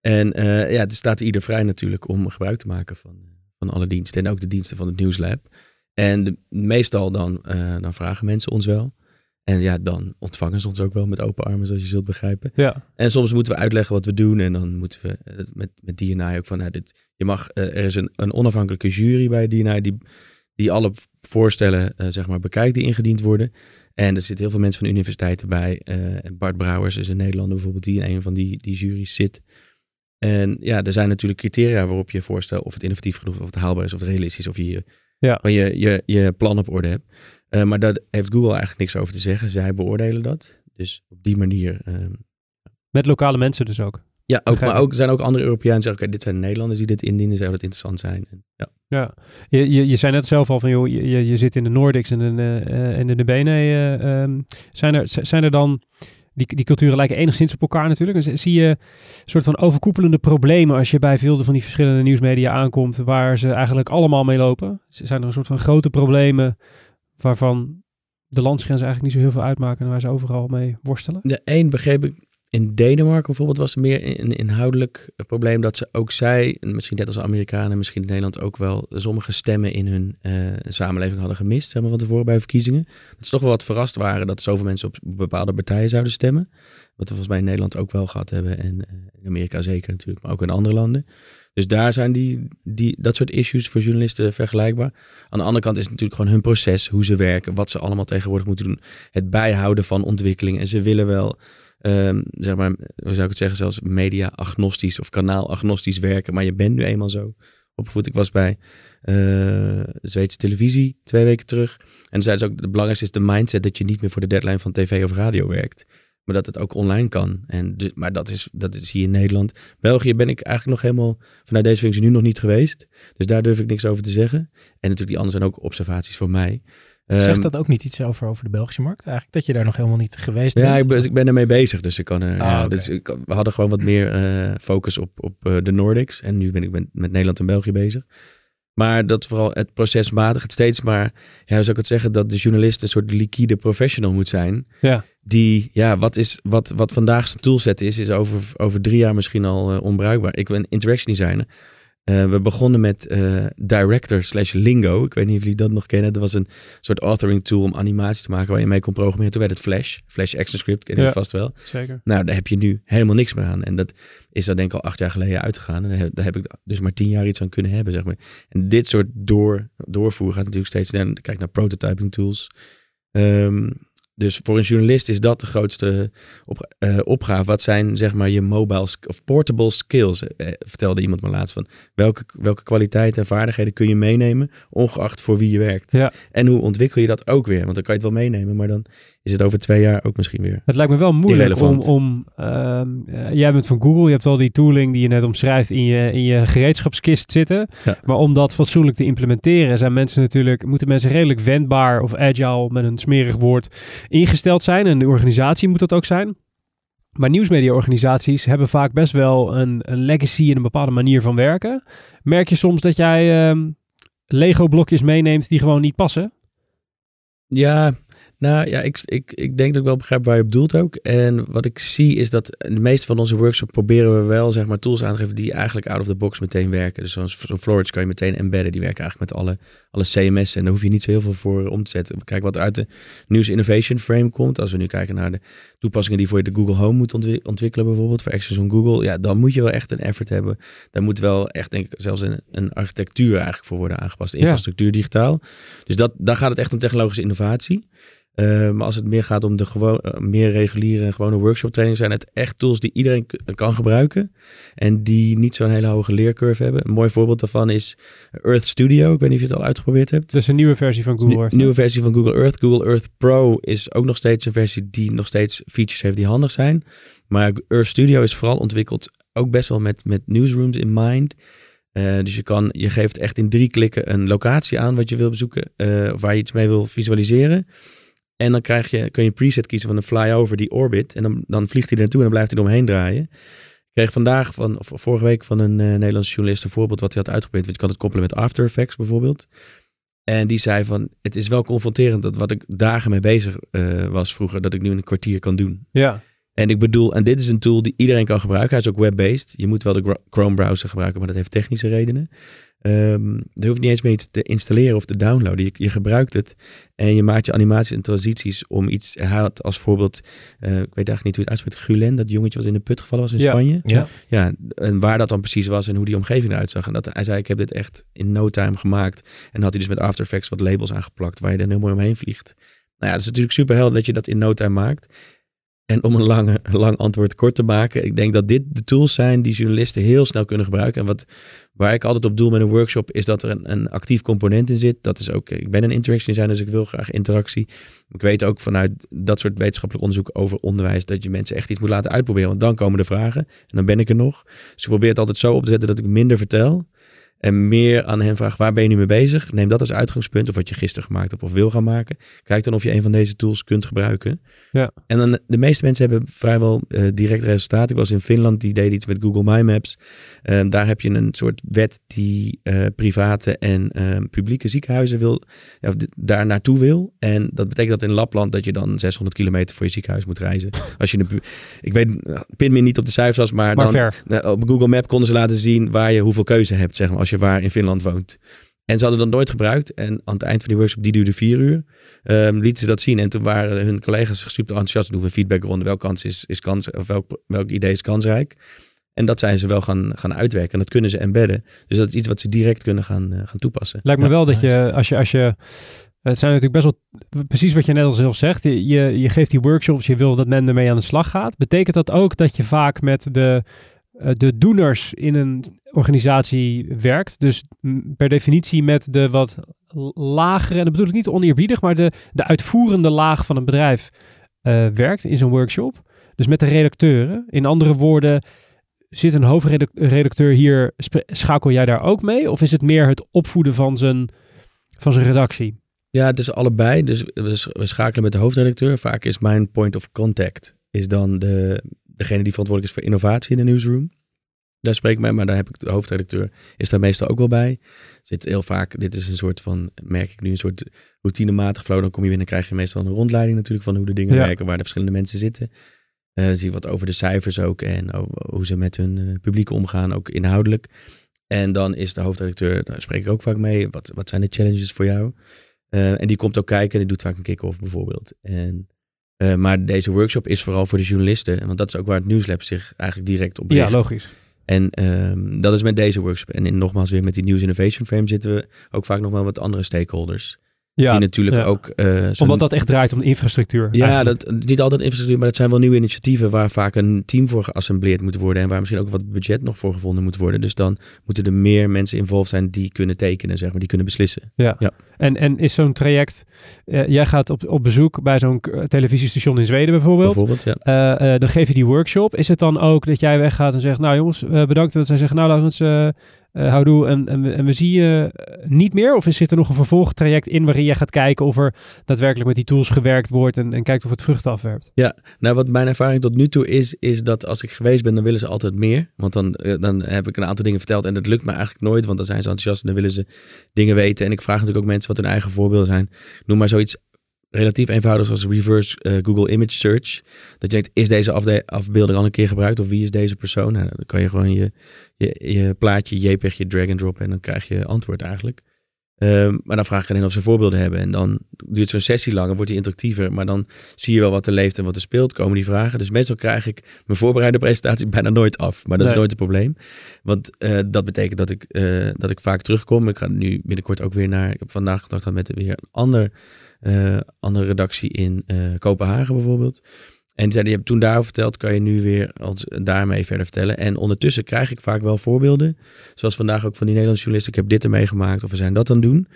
En eh, ja, er staat ieder vrij natuurlijk om gebruik te maken van, van alle diensten. En ook de diensten van het Nieuwslab. En de- meestal dan, eh, dan vragen mensen ons wel. En ja, dan ontvangen ze ons ook wel met open armen, zoals je zult begrijpen. Ja. En soms moeten we uitleggen wat we doen. En dan moeten we met, met DNI ook van, nou, dit, je mag, eh, er is een, een onafhankelijke jury bij DNI die, die alle voorstellen, eh, zeg maar, bekijkt die ingediend worden. En er zitten heel veel mensen van de universiteiten bij. en Bart Brouwers is een Nederlander bijvoorbeeld, die in een van die, die juries zit. En ja, er zijn natuurlijk criteria waarop je voorstel of het innovatief genoeg is, of het haalbaar is, of het realistisch, of je Ja. je, je, je plan op orde hebt. Eh, maar daar heeft Google eigenlijk niks over te zeggen. Zij beoordelen dat. Dus op die manier ehm, Met lokale mensen dus ook. ja, ook, maar ook, zijn ook andere Europeanen die zeggen, oké, dit zijn Nederlanders die dit indienen, zou dat interessant zijn. En, ja. Ja, je, je, je zei net zelf al van, joh, je, je- zit in de Nordics en in, de, eh, en in de BNE. eh, ehm, zijn, er, zijn er dan, die, die culturen lijken enigszins op elkaar natuurlijk. Dus zie je een soort van overkoepelende problemen als je bij veel van die verschillende nieuwsmedia aankomt, waar ze eigenlijk allemaal mee lopen? Zijn er een soort van grote problemen waarvan de landsgrenzen eigenlijk niet zo heel veel uitmaken en waar ze overal mee worstelen? De één begreep ik, in Denemarken bijvoorbeeld was er meer een inhoudelijk probleem dat ze ook zij, en misschien net als Amerikanen, misschien in Nederland ook wel, sommige stemmen in hun eh, samenleving hadden gemist, zeg maar, van tevoren bij verkiezingen. Dat ze toch wel wat verrast waren dat zoveel mensen op bepaalde partijen zouden stemmen. Wat we volgens mij in Nederland ook wel gehad hebben en eh, in Amerika zeker natuurlijk, maar ook in andere landen. Dus daar zijn die, die, dat soort issues voor journalisten vergelijkbaar. Aan de andere kant is natuurlijk gewoon hun proces, hoe ze werken, wat ze allemaal tegenwoordig moeten doen. Het bijhouden van ontwikkeling. En ze willen wel, ehm, zeg maar, hoe zou ik het zeggen, zelfs media-agnostisch of kanaal-agnostisch werken. Maar je bent nu eenmaal zo opgevoed. Ik was bij eh Zweedse televisie twee weken terug. En zeiden ze ook, het belangrijkste is de mindset dat je niet meer voor de deadline van tv of radio werkt. Maar dat het ook online kan. En de, maar dat is, dat is hier in Nederland. België ben ik eigenlijk nog helemaal vanuit deze functie nu nog niet geweest. Dus daar durf ik niks over te zeggen. En natuurlijk die anderen zijn ook observaties voor mij. Zegt Ehm, dat ook niet iets over, over de Belgische markt eigenlijk? Dat je daar nog helemaal niet geweest bent? ja, ik ben, ik ben ermee bezig. Dus, ik kan er, Ah, ja, dus ik, we hadden gewoon wat meer eh, focus op, op eh, de Nordics. En nu ben ik met, met Nederland en België bezig. Maar dat vooral het proces matigt steeds maar, ja, hoe zou ik het zeggen, dat de journalist een soort liquide professional moet zijn. Ja. Die, ja, wat, is, wat, wat vandaag zijn toolset is, is over, over drie jaar misschien al eh, onbruikbaar. Ik ben interaction designer. Eh, we begonnen met eh, Director slash Lingo. Ik weet niet of jullie dat nog kennen. Dat was een soort authoring tool om animatie te maken waar je mee kon programmeren. Toen werd het Flash. Flash ActionScript, ken je Ja. vast wel. Zeker. Nou, daar heb je nu helemaal niks meer aan. En dat is daar denk ik al acht jaar geleden uitgegaan. En daar heb, ik dus maar tien jaar iets aan kunnen hebben, zeg maar. En dit soort door, doorvoeren gaat natuurlijk steeds sneller. Kijk naar prototyping tools. Ehm, dus voor een journalist is dat de grootste op, eh, opgave. Wat zijn zeg maar je mobile of portable skills? Eh, vertelde iemand me laatst van. Welke, welke kwaliteiten en vaardigheden kun je meenemen, ongeacht voor wie je werkt? Ja. En hoe ontwikkel je dat ook weer? Want dan kan je het wel meenemen, maar dan is het over twee jaar ook misschien weer. Het lijkt me wel moeilijk om, Irrelevant. om ehm, eh, jij bent van Google, je hebt al die tooling die je net omschrijft in je, in je gereedschapskist zitten. Ja. Maar om dat fatsoenlijk te implementeren zijn mensen natuurlijk, moeten mensen redelijk wendbaar of agile met een smerig woord ingesteld zijn. En de organisatie moet dat ook zijn. Maar nieuwsmediaorganisaties hebben vaak best wel een, een legacy en een bepaalde manier van werken. Merk je soms dat jij ehm, Lego blokjes meeneemt die gewoon niet passen? Ja, nou ja, ik, ik, ik denk dat ik wel begrijp waar je op doelt ook. En wat ik zie is dat in de meeste van onze workshops proberen we wel zeg maar tools aan te geven die eigenlijk out of the box meteen werken. Dus zoals zo'n Florence kan je meteen embedden. Die werken eigenlijk met alle, alle CMS en daar hoef je niet zo heel veel voor om te zetten. Kijk wat uit de News Innovation Frame komt. Als we nu kijken naar de toepassingen die voor je de Google Home moet ontwi- ontwikkelen bijvoorbeeld voor on Google. Ja, dan moet je wel echt een effort hebben. Daar moet wel echt denk ik zelfs een, een architectuur eigenlijk voor worden aangepast. Infrastructuur digitaal. Dus dat, daar gaat het echt om technologische innovatie. Uh, maar als het meer gaat om de gewoon, uh, meer reguliere en gewone workshop training, zijn het echt tools die iedereen kan gebruiken. En die niet zo'n hele hoge leercurve hebben. Een mooi voorbeeld daarvan is Earth Studio. Ik weet niet of je het al uitgeprobeerd hebt. Dus een nieuwe versie van Google Earth. nieuwe versie van Google Earth. Google Earth Pro is ook nog steeds een versie die nog steeds features heeft die handig zijn. Maar Earth Studio is vooral ontwikkeld ook best wel met, met newsrooms in mind. Uh, dus je, kan, je geeft echt in drie klikken een locatie aan wat je wil bezoeken. Uh, of waar je iets mee wil visualiseren. En dan krijg je, kun je een preset kiezen van een flyover die orbit. En dan, dan vliegt hij naartoe en dan blijft hij eromheen draaien. Ik kreeg vandaag, van, of vorige week, van een uh, Nederlandse journalist een voorbeeld wat hij had uitgeprobeerd. Want je kan het koppelen met After Effects bijvoorbeeld. En die zei van, het is wel confronterend dat wat ik dagen mee bezig was vroeger, dat ik nu in een kwartier kan doen. Ja. En ik bedoel, en dit is een tool die iedereen kan gebruiken. Hij is ook web-based. Je moet wel de Chrome browser gebruiken, maar dat heeft technische redenen. Um, er hoeft niet eens meer iets te installeren of te downloaden. Je, je, gebruikt het en je maakt je animaties en transities om iets. Hij had als voorbeeld, uh, ik weet eigenlijk niet hoe het uitspreekt, Gulen, dat jongetje wat in de put gevallen was in ja. Spanje. Ja. ja, en waar dat dan precies was en hoe die omgeving eruit zag. En dat, hij zei, ik heb dit echt in no time gemaakt. En had hij dus met After Effects wat labels aangeplakt waar je dan heel mooi omheen vliegt. Nou ja, dat is natuurlijk super helder dat je dat in no time maakt. En om een lange, lang antwoord kort te maken. Ik denk dat dit de tools zijn die journalisten heel snel kunnen gebruiken. En wat, waar ik altijd op doel met een workshop is dat er een, een actief component in zit. Dat is ook, ik ben een interaction designer, dus ik wil graag interactie. Ik weet ook vanuit dat soort wetenschappelijk onderzoek over onderwijs dat je mensen echt iets moet laten uitproberen. Want dan komen de vragen en dan ben ik er nog. Dus ik probeer het altijd zo op te zetten dat ik minder vertel. En meer aan hen vraag, waar ben je nu mee bezig? Neem dat als uitgangspunt of wat je gisteren gemaakt hebt of wil gaan maken. Kijk dan of je een van deze tools kunt gebruiken. Ja. En dan, de meeste mensen hebben vrijwel uh, direct resultaat. Ik was in Finland, die deed iets met Google My Maps. Uh, daar heb je een soort wet die uh, private en publieke ziekenhuizen wil, ja, daar naartoe wil. En dat betekent dat in Lapland dat je dan 600 kilometer voor je ziekenhuis moet reizen. Als je een, ik weet, pin me niet op de cijfers, maar, maar dan, ver. op Google Map konden ze laten zien waar je hoeveel keuze hebt, zeg maar, als je waar in Finland woont. En ze hadden dat nooit gebruikt. En aan het eind van die workshop, die duurde vier uur, um, lieten ze dat zien. En toen waren hun collega's super enthousiast. Doen we een feedbackronde. Welke kans is, is kans, of welk, welk idee is kansrijk? En dat zijn ze wel gaan, gaan uitwerken. En dat kunnen ze embedden. Dus dat is iets wat ze direct kunnen gaan, uh, gaan toepassen. Lijkt me ja, wel dat je, als je, als je het zijn natuurlijk best wel, precies wat je net al zelf zegt. Je, je geeft die workshops, je wil dat men ermee aan de slag gaat. Betekent dat ook dat je vaak met de, de doeners in een organisatie werkt? Dus per definitie met de wat lagere, en dat bedoel ik niet oneerbiedig, maar de, de uitvoerende laag van een bedrijf uh, werkt in zo'n workshop. Dus met de redacteuren. In andere woorden, zit een hoofdredacteur hier, schakel jij daar ook mee? Of is het meer het opvoeden van zijn, van zijn redactie? Ja, het is allebei. Dus we schakelen met de hoofdredacteur. Vaak is mijn point of contact is dan de, degene die verantwoordelijk is voor innovatie in de newsroom. Daar spreek ik mee, maar daar heb ik de hoofdredacteur, is daar meestal ook wel bij. Zit heel vaak, dit is een soort van, merk ik nu, een soort routinematig flow. Dan kom je binnen, krijg je meestal een rondleiding natuurlijk van hoe de dingen Ja. werken, waar de verschillende mensen zitten. Uh, zie wat over de cijfers ook en hoe ze met hun uh, publiek omgaan, ook inhoudelijk. En dan is de hoofdredacteur, daar spreek ik ook vaak mee. Wat, wat zijn de challenges voor jou? Eh, en die komt ook kijken en die doet vaak een kick-off bijvoorbeeld. En, eh, maar deze workshop is vooral voor de journalisten. Want dat is ook waar het Nieuwslab zich eigenlijk direct op richt. Ja, logisch. En ehm, dat is met deze workshop. En in, nogmaals weer met die News Innovation Frame zitten we ook vaak nog wel wat andere stakeholders. Ja, die natuurlijk ja. ook... eh, omdat dat echt draait om de infrastructuur. ja, eigenlijk. dat, niet altijd infrastructuur, maar dat zijn wel nieuwe initiatieven waar vaak een team voor geassembleerd moet worden en waar misschien ook wat budget nog voor gevonden moet worden. Dus dan moeten er meer mensen involved zijn die kunnen tekenen, zeg maar, die kunnen beslissen. En, en is zo'n traject, eh, jij gaat op, op bezoek bij zo'n k- televisiestation in Zweden bijvoorbeeld. Bijvoorbeeld, ja. Eh, eh, dan geef je die workshop. Is het dan ook dat jij weggaat en zegt, nou jongens, eh, bedankt dat zij zeggen, nou Laurens, eh eh, houdoe en, en, en we zien je eh, niet meer? Of zit er nog een vervolgtraject in waarin jij gaat kijken of er daadwerkelijk met die tools gewerkt wordt en, en kijkt of het vruchten afwerpt? Nou, wat mijn ervaring tot nu toe is, is dat als ik geweest ben, dan willen ze altijd meer. Want dan, eh, dan heb ik een aantal dingen verteld en dat lukt me eigenlijk nooit, want dan zijn ze enthousiast en dan willen ze dingen weten. En ik vraag natuurlijk ook mensen wat hun eigen voorbeelden zijn. Noem maar zoiets relatief eenvoudigs als reverse eh, Google Image Search. Dat je denkt, is deze afbeelding al een keer gebruikt of wie is deze persoon? Nou, dan kan je gewoon je, je, je plaatje, JPEG, je drag and drop en dan krijg je antwoord eigenlijk. Ehm, maar dan vraag ik alleen of ze voorbeelden hebben. En dan duurt zo'n sessie langer, wordt die interactiever. Maar dan zie je wel wat er leeft en wat er speelt, komen die vragen. Dus meestal krijg ik mijn voorbereide presentatie bijna nooit af. Maar dat is nooit een probleem. Want eh, dat betekent dat ik, eh, dat ik vaak terugkom. Ik ga nu binnenkort ook weer naar... Ik heb vandaag gehad met weer een ander, andere redactie in eh, Kopenhagen bijvoorbeeld. En zeiden, je hebt toen daarover verteld, kan je nu weer ons daarmee verder vertellen. En ondertussen krijg ik vaak wel voorbeelden. Zoals vandaag ook van die Nederlandse journalisten. Ik heb dit ermee gemaakt of we zijn dat aan doen.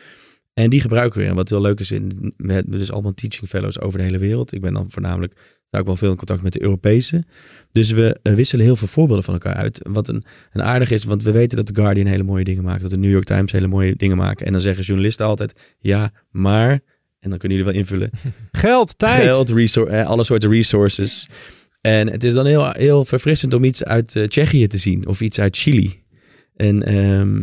En die gebruiken we weer. En wat heel leuk is, in, we hebben dus allemaal teaching fellows over de hele wereld. Ik ben dan voornamelijk, sta ook wel veel in contact met de Europese. Dus we eh, wisselen heel veel voorbeelden van elkaar uit. Wat een, een aardig is, want we weten dat The Guardian hele mooie dingen maakt. Dat de New York Times hele mooie dingen maken. En dan zeggen journalisten altijd, ja, maar... En dan kunnen jullie wel invullen. Geld, tijd. Geld, resor- eh, alle soorten resources. En het is dan heel, heel verfrissend om iets uit eh, Tsjechië te zien. Of iets uit Chili. En ehm,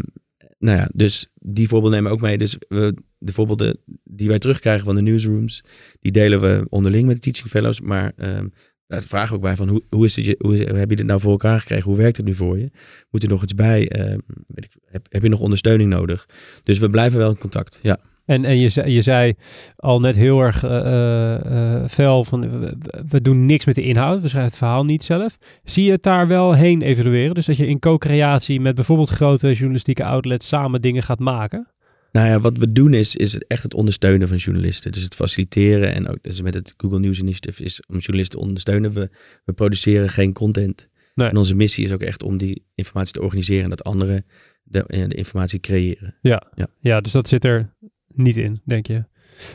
nou ja, dus die voorbeelden nemen we ook mee. Dus we, de voorbeelden die wij terugkrijgen van de newsrooms, die delen we onderling met de teaching fellows. Maar ehm daar vragen we ook bij van hoe, hoe, is het, je- hoe, hoe heb je dit nou voor elkaar gekregen? Hoe werkt het nu voor je? Moet er nog iets bij? Ehm, weet ik, heb, heb je nog ondersteuning nodig? Dus we blijven wel in contact. Ja. En, en je, zei- je zei al net heel erg eh, eh, eh, fel van we, we doen niks met de inhoud, we schrijven het verhaal niet zelf. Zie je het daar wel heen evalueren? Dus dat je in co-creatie met bijvoorbeeld grote journalistieke outlets samen dingen gaat maken? Nou ja, wat we doen is, is echt het ondersteunen van journalisten. Dus het faciliteren en ook dus met het Google News Initiative is om journalisten te ondersteunen. We, we produceren geen content. Nee. En onze missie is ook echt om die informatie te organiseren en dat anderen de, de informatie creëren. Ja, dus dat zit er niet in, denk je.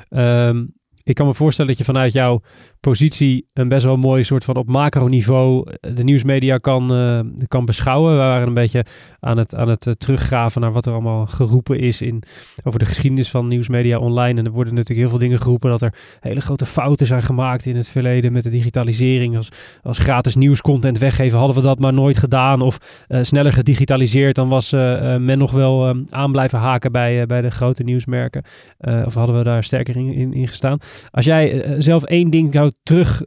Ehm, ik kan me voorstellen dat je vanuit jouw positie een best wel mooi soort van op macroniveau eh, de nieuwsmedia kan, eh, kan beschouwen. We waren een beetje aan het, aan het eh, teruggraven naar wat er allemaal geroepen is in, over de geschiedenis van nieuwsmedia online. En er worden natuurlijk heel veel dingen geroepen dat er hele grote fouten zijn gemaakt in het verleden met de digitalisering. Als, als gratis nieuwscontent weggeven hadden we dat maar nooit gedaan. Of sneller gedigitaliseerd, dan was men nog wel aan blijven haken bij, bij de grote nieuwsmerken. Of hadden we daar sterker in, in, in gestaan. Als jij zelf één ding zou terug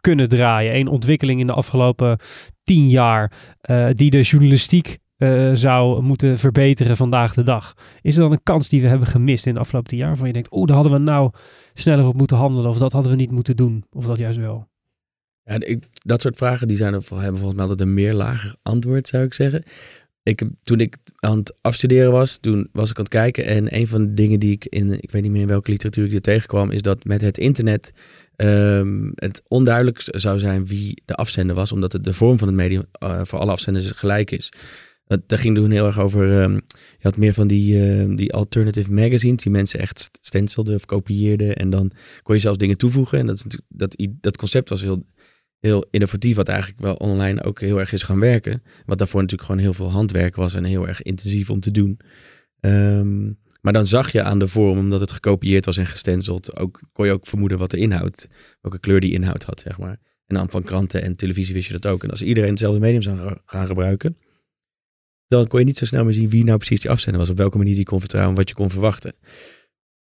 kunnen draaien, één ontwikkeling in de afgelopen tien jaar, eh, die de journalistiek eh, zou moeten verbeteren vandaag de dag. Is er dan een kans die we hebben gemist in de afgelopen tien jaar, waarvan je denkt, oeh, daar hadden we nou sneller op moeten handelen, of dat hadden we niet moeten doen, of dat juist wel? Ja, ik, dat soort vragen die zijn er, hebben volgens mij altijd een meer lager antwoord, zou ik zeggen. Ik, toen ik aan het afstuderen was, toen was ik aan het kijken. En een van de dingen die ik in, ik weet niet meer in welke literatuur ik dit tegenkwam, is dat met het internet ehm, het onduidelijk zou zijn wie de afzender was, omdat het de vorm van het medium eh, voor alle afzenders gelijk is. Dat, daar ging toen heel erg over. ehm, je had meer van die, ehm, die alternative magazines, die mensen echt stencilden of kopieerden. En dan kon je zelfs dingen toevoegen. En dat, dat, dat concept was heel, heel innovatief, wat eigenlijk wel online ook heel erg is gaan werken. Wat daarvoor natuurlijk gewoon heel veel handwerk was en heel erg intensief om te doen. Ehm, maar dan zag je aan de vorm, omdat het gekopieerd was en gestenceld, ook, kon je ook vermoeden wat de inhoud, welke kleur die inhoud had, zeg maar. En dan van kranten en televisie wist je dat ook. En als iedereen hetzelfde medium zou ga- gaan gebruiken, dan kon je niet zo snel meer zien wie nou precies die afzender was, op welke manier die kon vertrouwen, wat je kon verwachten.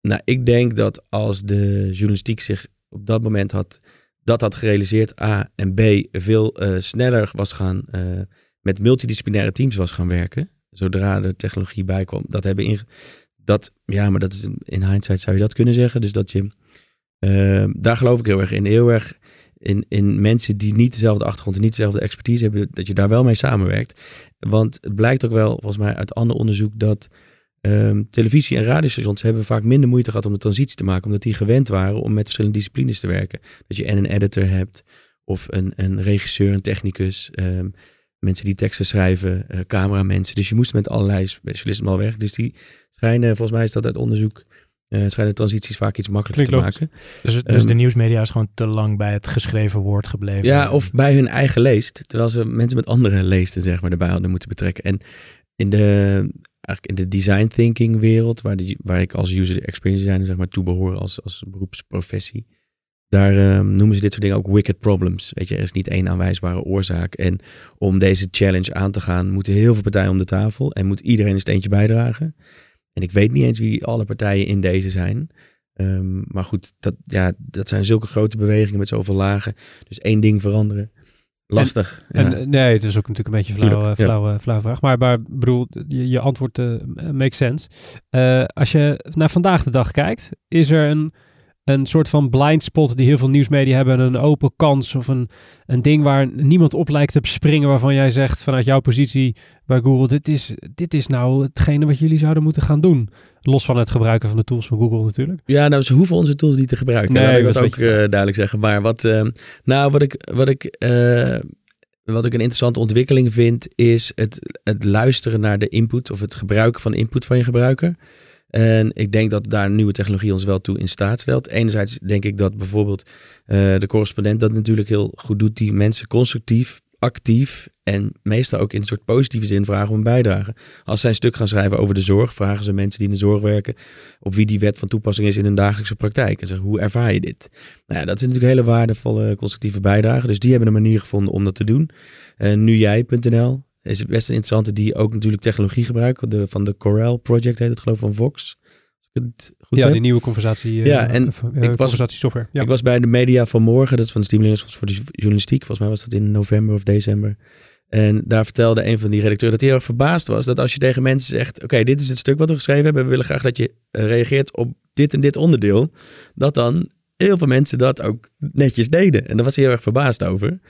Nou, ik denk dat als de journalistiek zich op dat moment had dat had gerealiseerd, A en B, veel eh, sneller was gaan eh, met multidisciplinaire teams was gaan werken. zodra de technologie bij dat hebben inge... Dat, ja, maar dat is in, in hindsight zou je dat kunnen zeggen. Dus dat je, eh, daar geloof ik heel erg in. Heel erg in, in mensen die niet dezelfde achtergrond en niet dezelfde expertise hebben, dat je daar wel mee samenwerkt. Want het blijkt ook wel, volgens mij uit ander onderzoek, dat ehm, televisie- en radiostations hebben vaak minder moeite gehad om de transitie te maken, omdat die gewend waren om met verschillende disciplines te werken. Dat je en een editor hebt, of een, een regisseur, een technicus, ehm, mensen die teksten schrijven, uh, cameramensen. Dus je moest met allerlei specialisten al werken. Dus die schijnen, volgens mij is dat uit onderzoek, uh, schijnen transities vaak iets makkelijker Klinkt te maken. Dus, dus Ehm, de nieuwsmedia is gewoon te lang bij het geschreven woord gebleven. Ja, of bij hun eigen leest. Terwijl ze mensen met andere leesten zeg maar, erbij hadden moeten betrekken. En in de, eigenlijk in de design thinking wereld, waar, die, waar ik als user experience designer zeg maar, toe behoor als, als beroepsprofessie. Daar ehm, noemen ze dit soort dingen ook wicked problems. Weet je, er is niet één aanwijsbare oorzaak. En om deze challenge aan te gaan, moeten heel veel partijen om de tafel. En moet iedereen een steentje bijdragen. En ik weet niet eens wie alle partijen in deze zijn. Ehm, maar goed, dat, ja, dat zijn zulke grote bewegingen met zoveel lagen. Dus één ding veranderen. Lastig. En, ja. eh, nee, het is ook natuurlijk een beetje een flauw, ja. flauwe, flauwe vraag. Maar, maar bedoel, je, je antwoord eh, makes sense. Eh, als je naar vandaag de dag kijkt, is er een, een soort van blind spot die heel veel nieuwsmedia hebben. Een open kans of een, een ding waar niemand op lijkt te springen. Waarvan jij zegt vanuit jouw positie bij Google, dit is, dit is nou hetgene wat jullie zouden moeten gaan doen. Los van het gebruiken van de tools van Google natuurlijk. Ja, nou, ze hoeven onze tools niet te gebruiken. Nee, dat wil ik ook eh, duidelijk zeggen. Maar wat, eh, nou, wat ik, wat ik, eh, wat ik een interessante ontwikkeling vind, is het, het luisteren naar de input of het gebruiken van input van je gebruiker. En ik denk dat daar nieuwe technologie ons wel toe in staat stelt. Enerzijds denk ik dat bijvoorbeeld eh, de correspondent dat natuurlijk heel goed doet, die mensen constructief, actief en meestal ook in een soort positieve zin vragen om bijdrage. Als zij een stuk gaan schrijven over de zorg, vragen ze mensen die in de zorg werken op wie die wet van toepassing is in hun dagelijkse praktijk. En zeggen, hoe ervaar je dit? Nou dat zijn natuurlijk hele waardevolle constructieve bijdragen. Dus die hebben een manier gevonden om dat te doen. Uh, nujij.nl is het best een interessante die ook natuurlijk technologie gebruikt. De, van de Corel Project heet het geloof ik, van Vox. Als ik het goed ja, heb. die nieuwe conversatie, eh, Ja, en of, eh, ik was- conversatiesoftware. Ja. Ik was bij de media van morgen, dat is van de Stimuleringsfonds voor de Journalistiek. Volgens mij was dat in november of december. En daar vertelde een van die redacteuren dat hij heel erg verbaasd was. Dat als je tegen mensen zegt, oké, dit is het stuk wat we geschreven hebben. We willen graag dat je eh, reageert op dit en dit onderdeel. Dat dan heel veel mensen dat ook netjes deden. En daar was hij heel erg verbaasd over.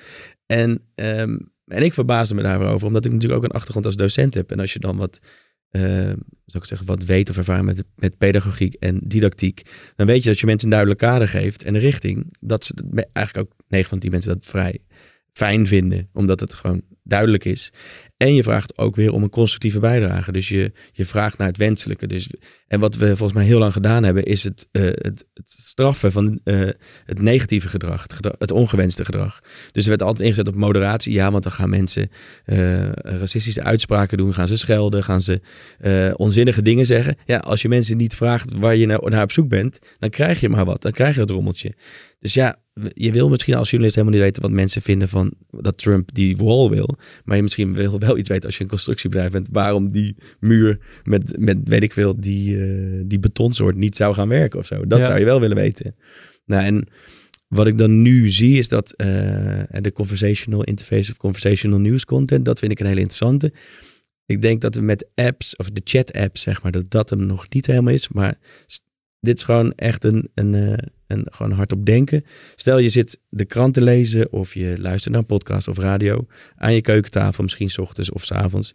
En, ehm, en ik verbaasde me daarover, omdat ik natuurlijk ook een achtergrond als docent heb. En als je dan wat, eh, zou ik zeggen, wat weet of ervaring met, met pedagogiek en didactiek, dan weet je dat je mensen een duidelijk kader geeft en richting. Dat ze eigenlijk ook 9 van die mensen dat vrij fijn vinden, omdat het gewoon duidelijk is. En je vraagt ook weer om een constructieve bijdrage. Dus je, je vraagt naar het wenselijke. Dus, en wat we volgens mij heel lang gedaan hebben, is het, eh, het, straffen van eh, het negatieve gedrag het, ongewenste gedrag. Dus er werd altijd ingezet op moderatie. Ja, want dan gaan mensen eh, racistische uitspraken doen, gaan ze schelden, gaan ze onzinnige dingen zeggen. Ja, als je mensen niet vraagt waar je naar, naar op zoek bent, dan krijg je maar wat. Dan krijg je het rommeltje. Dus ja, je wil misschien als journalist helemaal niet weten wat mensen vinden van dat Trump die wall wil. Maar je misschien wil wel iets weten als je een constructiebedrijf bent. Waarom die muur met, met weet ik veel, die, eh, die betonsoort niet zou gaan werken of zo. Dat Ja. zou je wel willen weten. Nou, en wat ik dan nu zie is dat eh, de conversational interface of conversational news content, dat vind ik een hele interessante. Ik denk dat we met apps, of de chat apps zeg maar, dat dat hem nog niet helemaal is. Maar dit is gewoon echt een, een, een gewoon hardop denken. Stel je zit de krant te lezen of je luistert naar een podcast of radio aan je keukentafel, misschien 's ochtends of 's avonds.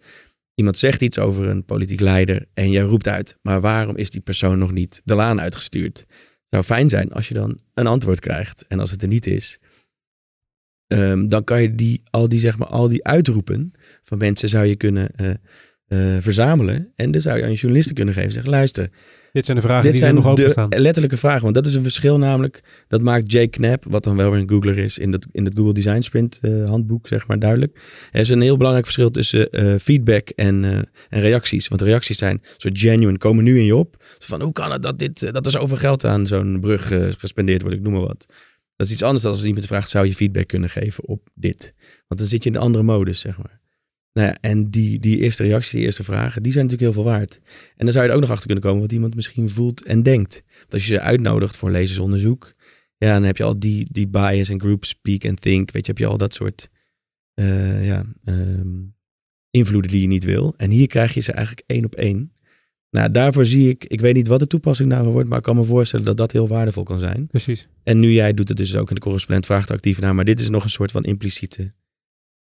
Iemand zegt iets over een politiek leider en jij roept uit, maar waarom is die persoon nog niet de laan uitgestuurd? Het zou fijn zijn als je dan een antwoord krijgt. En als het er niet is, ehm, dan kan je die, al, die, zeg maar, al die uitroepen van mensen zou je kunnen eh, eh, verzamelen. En dan zou je aan je journalisten kunnen geven. Zeg, luister, Dit zijn de vragen dit die zijn er nog open staan. letterlijke vragen. Want dat is een verschil namelijk. Dat maakt Jake Knapp, wat dan wel weer een Googler is, in, dat, in het Google Design Sprint eh, handboek, zeg maar, duidelijk. Er is een heel belangrijk verschil tussen eh, feedback en, en reacties. Want reacties zijn zo genuine, komen nu in je op. Van hoe kan het dat, dit, dat er zoveel geld aan zo'n brug gespendeerd wordt, ik noem maar wat. Dat is iets anders dan als iemand vraagt, zou je feedback kunnen geven op dit? Want dan zit je in de andere modus, zeg maar. Nou ja, en die, die eerste reacties, die eerste vragen, die zijn natuurlijk heel veel waard. En dan zou je er ook nog achter kunnen komen wat iemand misschien voelt en denkt. Want als je ze uitnodigt voor lezersonderzoek, ja, dan heb je al die, die bias en group speak and think. Weet je, heb je al dat soort eh, ja, ehm, invloeden die je niet wil. En hier krijg je ze eigenlijk één op één. Nou, daarvoor zie ik, ik weet niet wat de toepassing daarvan wordt, maar ik kan me voorstellen dat dat heel waardevol kan zijn. Precies. En nu jij doet het dus ook in de correspondent vraagt actief naar, maar dit is nog een soort van impliciete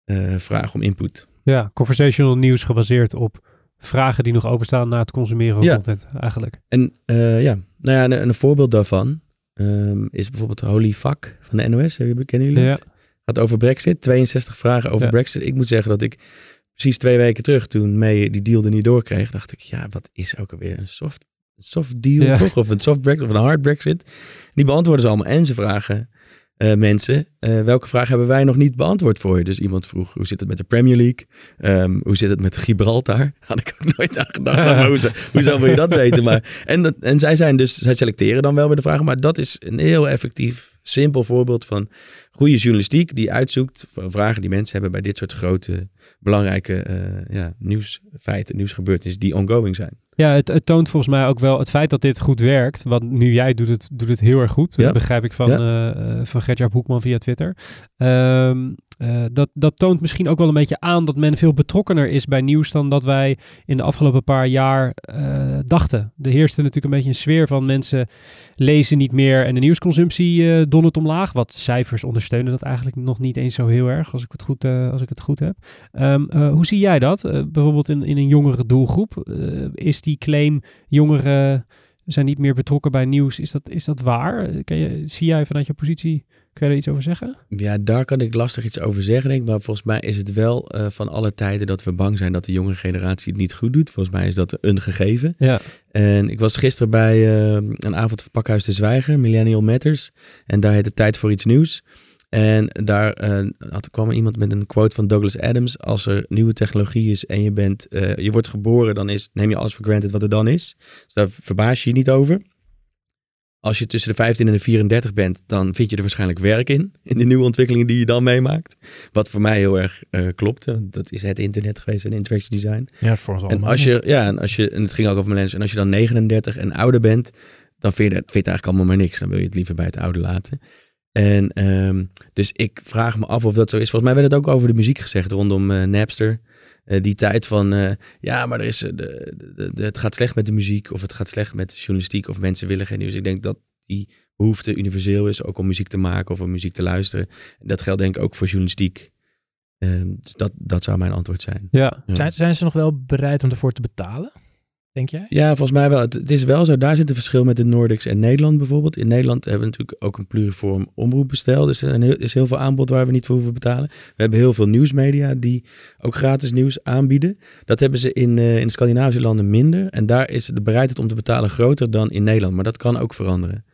eh, vraag om input. Ja, conversational nieuws gebaseerd op vragen die nog overstaan na het consumeren van Ja. content, eigenlijk. En eh, ja, nou ja, een, een voorbeeld daarvan ehm, is bijvoorbeeld Holy Fuck van de NOS. Kennen jullie Ja. het? Gaat over Brexit. 62 vragen over Ja. Brexit. Ik moet zeggen dat ik precies twee weken terug, toen May die deal er niet doorkreeg, dacht ik, ja, wat is ook alweer een soft, soft deal Ja. toch? Of een soft Brexit of een hard Brexit. Die beantwoorden ze allemaal. En ze vragen eh, mensen, eh, welke vraag hebben wij nog niet beantwoord voor je? Dus iemand vroeg, hoe zit het met de Premier League? Ehm, hoe zit het met Gibraltar? Had ik ook nooit aan gedacht. Maar hoe, zou- hoe zou wil je dat weten? Maar, en, dat- en zij zijn dus, zij selecteren dan wel bij de vragen. Maar dat is een heel effectief, simpel voorbeeld van goede journalistiek die uitzoekt vragen die mensen hebben bij dit soort grote, belangrijke eh, ja, nieuwsfeiten, nieuwsgebeurtenissen die ongoing zijn. Ja, het, het toont volgens mij ook wel het feit dat dit goed werkt. Want nu jij doet het, doet het heel erg goed. Ja. Dat begrijp ik van, eh eh, van Gertjaap Hoekman via Twitter. Ehm, eh, dat, dat toont misschien ook wel een beetje aan dat men veel betrokkener is bij nieuws dan dat wij in de afgelopen paar jaar eh, dachten. Er heerste natuurlijk een beetje een sfeer van mensen lezen niet meer en de nieuwsconsumptie eh dondert omlaag. Wat cijfers ondersteunen dat eigenlijk nog niet eens zo heel erg, als ik het goed, als ik het goed heb. Ehm, eh, hoe zie jij dat? Bijvoorbeeld in, in een jongere doelgroep. Is die claim jongeren zijn niet meer betrokken bij nieuws, is dat, is dat waar? Kan je, zie jij vanuit je positie, kun je iets over zeggen? Ja, daar kan ik lastig iets over zeggen, denk ik. Maar volgens mij is het wel eh, van alle tijden dat we bang zijn dat de jonge generatie het niet goed doet. Volgens mij is dat een gegeven. Ja. En ik was gisteren bij eh, een avond van Pakhuis de Zwijger, Millennial Matters. En daar heet het Tijd voor iets nieuws. En daar eh, had, kwam iemand met een quote van Douglas Adams. Als er nieuwe technologie is en je, bent, eh, je wordt geboren, dan is, neem je alles voor granted wat er dan is. Dus daar verbaas je je niet over. Als je tussen de 15 en de 34 bent, dan vind je er waarschijnlijk werk in. In de nieuwe ontwikkelingen die je dan meemaakt. Wat voor mij heel erg eh klopt. want Dat is het internet geweest en interaction design. Ja, voor ons En allemaal. als je, ja, en als je, en het ging ook over millennials, en als je dan 39 en ouder bent, dan vind je, het, vind je het eigenlijk allemaal maar niks. Dan wil je het liever bij het oude laten. En ehm, dus ik vraag me af of dat zo is. Volgens mij werd het ook over de muziek gezegd rondom eh, Napster. Eh, die tijd van, eh, ja, maar er is, de, de, de- het gaat slecht met de muziek of het gaat slecht met de journalistiek of mensen willen geen nieuws. Ik denk dat die behoefte universeel is, ook om muziek te maken of om muziek te luisteren. Dat geldt denk ik ook voor journalistiek. Ehm, dus dat, dat zou mijn antwoord zijn. Ja, Ja. zijn, zijn ze nog wel bereid om ervoor te betalen? Denk jij? Ja, volgens mij wel. Het, is wel zo. Daar zit een verschil met de Nordics en Nederland bijvoorbeeld. In Nederland hebben we natuurlijk ook een pluriform omroepbestel. Dus er is heel veel aanbod waar we niet voor hoeven betalen. We hebben heel veel nieuwsmedia die ook gratis nieuws aanbieden. Dat hebben ze in, eh, in Scandinavische landen minder. En daar is de bereidheid om te betalen groter dan in Nederland. Maar dat kan ook veranderen.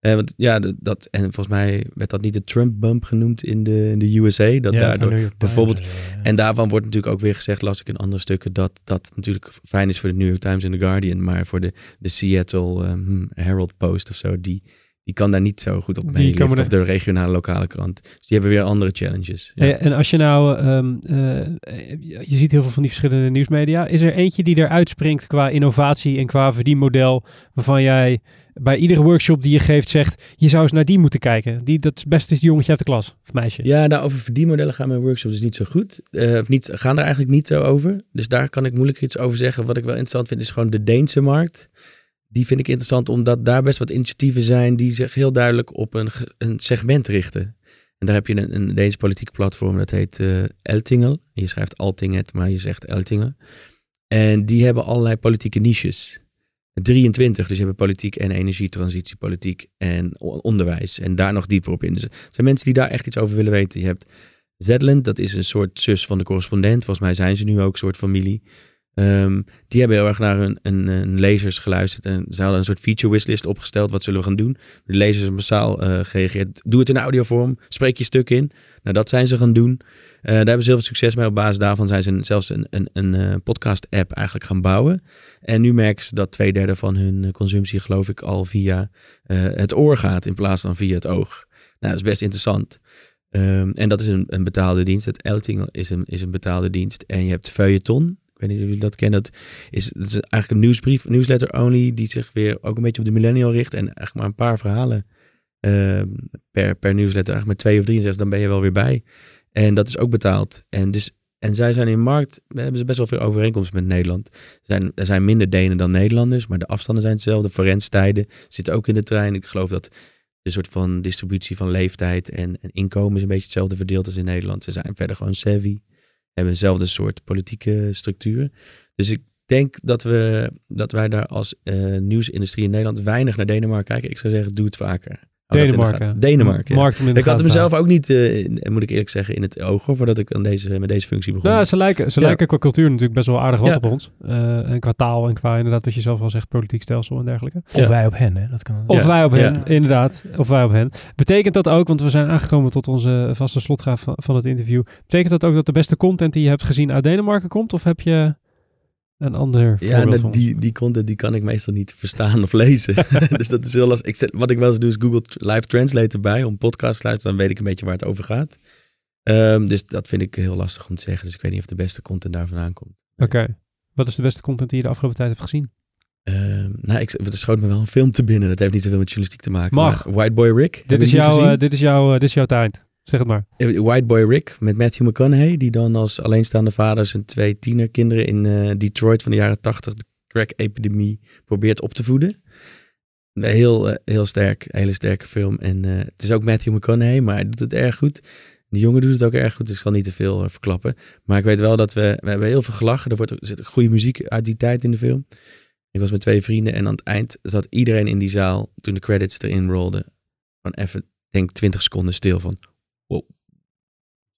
Eh, want ja, dat, en volgens mij werd dat niet de Trump-bump genoemd in de, in de USA. Dat Ja, daardoor, York bijvoorbeeld- eh, ja. en daarvan wordt natuurlijk ook weer gezegd, las ik in andere stukken, dat dat natuurlijk fijn is voor de New York Times en The Guardian. Maar voor de, de Seattle ehm, Herald Post of zo, die, die kan daar niet zo goed op komen Of de regionale lokale krant. Dus die hebben weer andere challenges. Ja. En als je nou, ehm, eh, je ziet heel veel van die verschillende nieuwsmedia. Is er eentje die eruit springt qua innovatie en qua verdienmodel, waarvan jij bij iedere workshop die je geeft zegt, je zou eens naar die moeten kijken. Die, dat is best het jongetje uit de klas, of meisje. Ja, nou, over verdienmodellen gaan mijn workshops dus niet zo goed. Eh, of niet, gaan er eigenlijk niet zo over. Dus daar kan ik moeilijk iets over zeggen. Wat ik wel interessant vind, is gewoon de Deense markt. Die vind ik interessant, omdat daar best wat initiatieven zijn die zich heel duidelijk op een, segment richten. En daar heb je een, een Deens politiek platform, dat heet eh Eltingel. Je schrijft Altinget, maar je zegt Eltingel. En die hebben allerlei politieke niches. 23, dus je hebt politiek en energietransitie, politiek en onderwijs. En daar nog dieper op in. Dus zijn mensen die daar echt iets over willen weten. Je hebt Zetland, dat is een soort zus van de correspondent. Volgens mij zijn ze nu ook een soort familie. Ehm, die hebben heel erg naar hun, hun lezers geluisterd. En ze hadden een soort feature wishlist opgesteld. Wat zullen we gaan doen? De lezers hebben massaal eh, gereageerd. Doe het in audiovorm. Spreek je stuk in. Nou, dat zijn ze gaan doen. Eh, daar hebben ze heel veel succes mee. Op basis daarvan zijn ze zelfs een, een, een eh, podcast-app eigenlijk gaan bouwen. En nu merken ze dat twee derde van hun consumptie, geloof ik, al via het oor gaat in plaats van via het oog. Nou, dat is best interessant. Ehm, en dat is een, een betaalde dienst. Het Elting is een, is een betaalde dienst. En je hebt Feuilleton. Ik weet niet of jullie dat kennen. Dat is, eigenlijk een nieuwsbrief, newsletter only, die zich weer ook een beetje op de millennial richt. En eigenlijk maar een paar verhalen ehm, per, per newsletter. Eigenlijk met twee of drie. Zegt, dan ben je wel weer bij. En dat is ook betaald. En dus en zij zijn in markt, hebben ze best wel veel overeenkomsten met Nederland. Er zijn, er zijn minder Denen dan Nederlanders, maar de afstanden zijn hetzelfde. Forensttijden zitten ook in de trein. Ik geloof dat de soort van distributie van leeftijd en, en inkomen is een beetje hetzelfde verdeeld als in Nederland. Ze zijn verder gewoon savvy, hebben eenzelfde soort politieke structuur. Dus ik denk dat, we, dat wij daar als eh, nieuwsindustrie in Nederland weinig naar Denemarken kijken. Ik zou zeggen, doe het vaker. De Denemarken. Denemarken. ja. Markt hem in de Ik had hem zelf ook niet, eh, moet ik eerlijk zeggen, in het oog voordat ik aan deze, met deze functie begon. Nou, ze lijken, ze Ja. lijken qua cultuur natuurlijk best wel aardig wat Ja. op ons. Eh, en qua taal en qua inderdaad wat je zelf al zegt, politiek stelsel en dergelijke. Of wij op hen, hè? Dat kan. Of Ja, wij op hen, ja. inderdaad. Of wij op hen. Betekent dat ook, want we zijn aangekomen tot onze vaste slotgraaf van, van het interview. Betekent dat ook dat de beste content die je hebt gezien uit Denemarken komt? Of heb je een ander Ja, voorbeeld dat- van? die, die content die kan ik meestal niet verstaan of lezen. dus dat is heel lastig. Ik zet, wat ik wel eens doe is Google Live Translate erbij om podcast te luisteren. Dan weet ik een beetje waar het over gaat. Ehm, dus dat vind ik heel lastig om te zeggen. Dus ik weet niet of de beste content daar vandaan komt. Oké. Wat is de beste content die je de afgelopen tijd hebt gezien? Ehm, nou, ik, er schoot me wel een film te binnen. Dat heeft niet zoveel met journalistiek te maken. Mag. White Boy Rick. Dit is, jouw, eh, dit, is jouw, eh, dit is jouw tijd. Zeg het maar. Eh, White Boy Rick met Matthew McConaughey, die dan als alleenstaande vader zijn twee tienerkinderen in eh, Detroit van de jaren 80 de crack-epidemie probeert op te voeden. Een Heel, eh, heel sterk, hele sterke film. En eh, het is ook Matthew McConaughey, maar hij doet het erg goed. Die jongen doet het ook erg goed, dus ik zal niet te veel eh, verklappen. Maar ik weet wel dat we, we hebben heel veel gelachen. Er, wordt, er zit goede muziek uit die tijd in de film. Ik was met twee vrienden en aan het eind zat iedereen in die zaal, toen de credits erin rolden, van even, denk 20 seconden stil van, wow.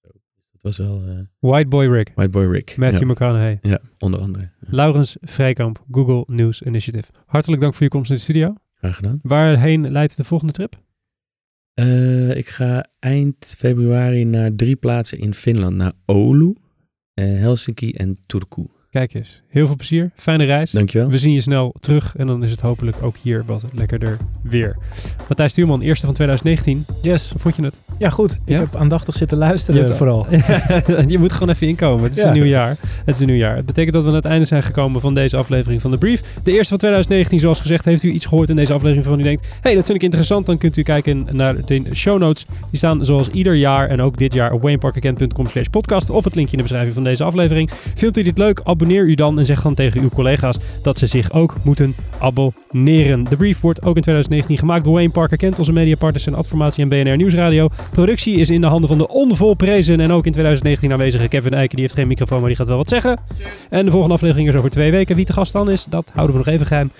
Zo, dus Dat was wel eh, White Boy Rick. White Boy Rick. Matthew ja. McConaughey. ja, onder andere. Ja, Laurens Vrijkamp, Google News Initiative. Hartelijk dank voor je komst in de studio. graag gedaan. Waarheen leidt de volgende trip? Eh, ik ga eind februari naar drie plaatsen in Finland. Naar Oulu, eh, Helsinki en Turku. Kijk eens. Heel veel plezier. Fijne reis. Dankjewel. We zien je snel terug en dan is het hopelijk ook hier wat lekkerder weer. Matthijs Stuurman, eerste van 2019. Yes. Hoe vond je het? Ja, goed. Ik Ja? heb aandachtig zitten luisteren Je hebt- vooral. je moet gewoon even inkomen. Het is Ja. een nieuw jaar. Het is een nieuw jaar. Het betekent dat we aan het einde zijn gekomen van deze aflevering van de Brief. De eerste van 2019, zoals gezegd. Heeft u iets gehoord in deze aflevering waarvan u denkt... hey, dat vind ik interessant. Dan kunt u kijken naar de show notes. Die staan zoals ieder jaar en ook dit jaar op wayneparkerkent.com slash podcast. Of het linkje in de beschrijving van deze aflevering. Vindt u dit leuk? Abonneer u dan en zeg dan tegen uw collega's dat ze zich ook moeten abonneren. De Brief wordt ook in 2019 gemaakt door Wayne Parker Kent, onze mediapartners en Adformatie en BNR Nieuwsradio. Productie is in de handen van de onvolprezen en ook in 2019 aanwezige Kevin Eiken. Die heeft geen microfoon, maar die gaat wel wat zeggen. En de volgende aflevering is over twee weken. Wie te gast dan is, dat houden we nog even geheim.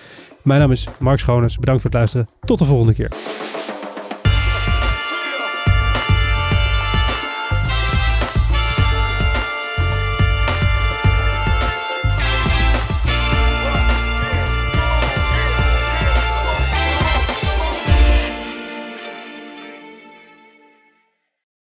Mijn naam is Mark Schoones. Bedankt voor het luisteren. Tot de volgende keer.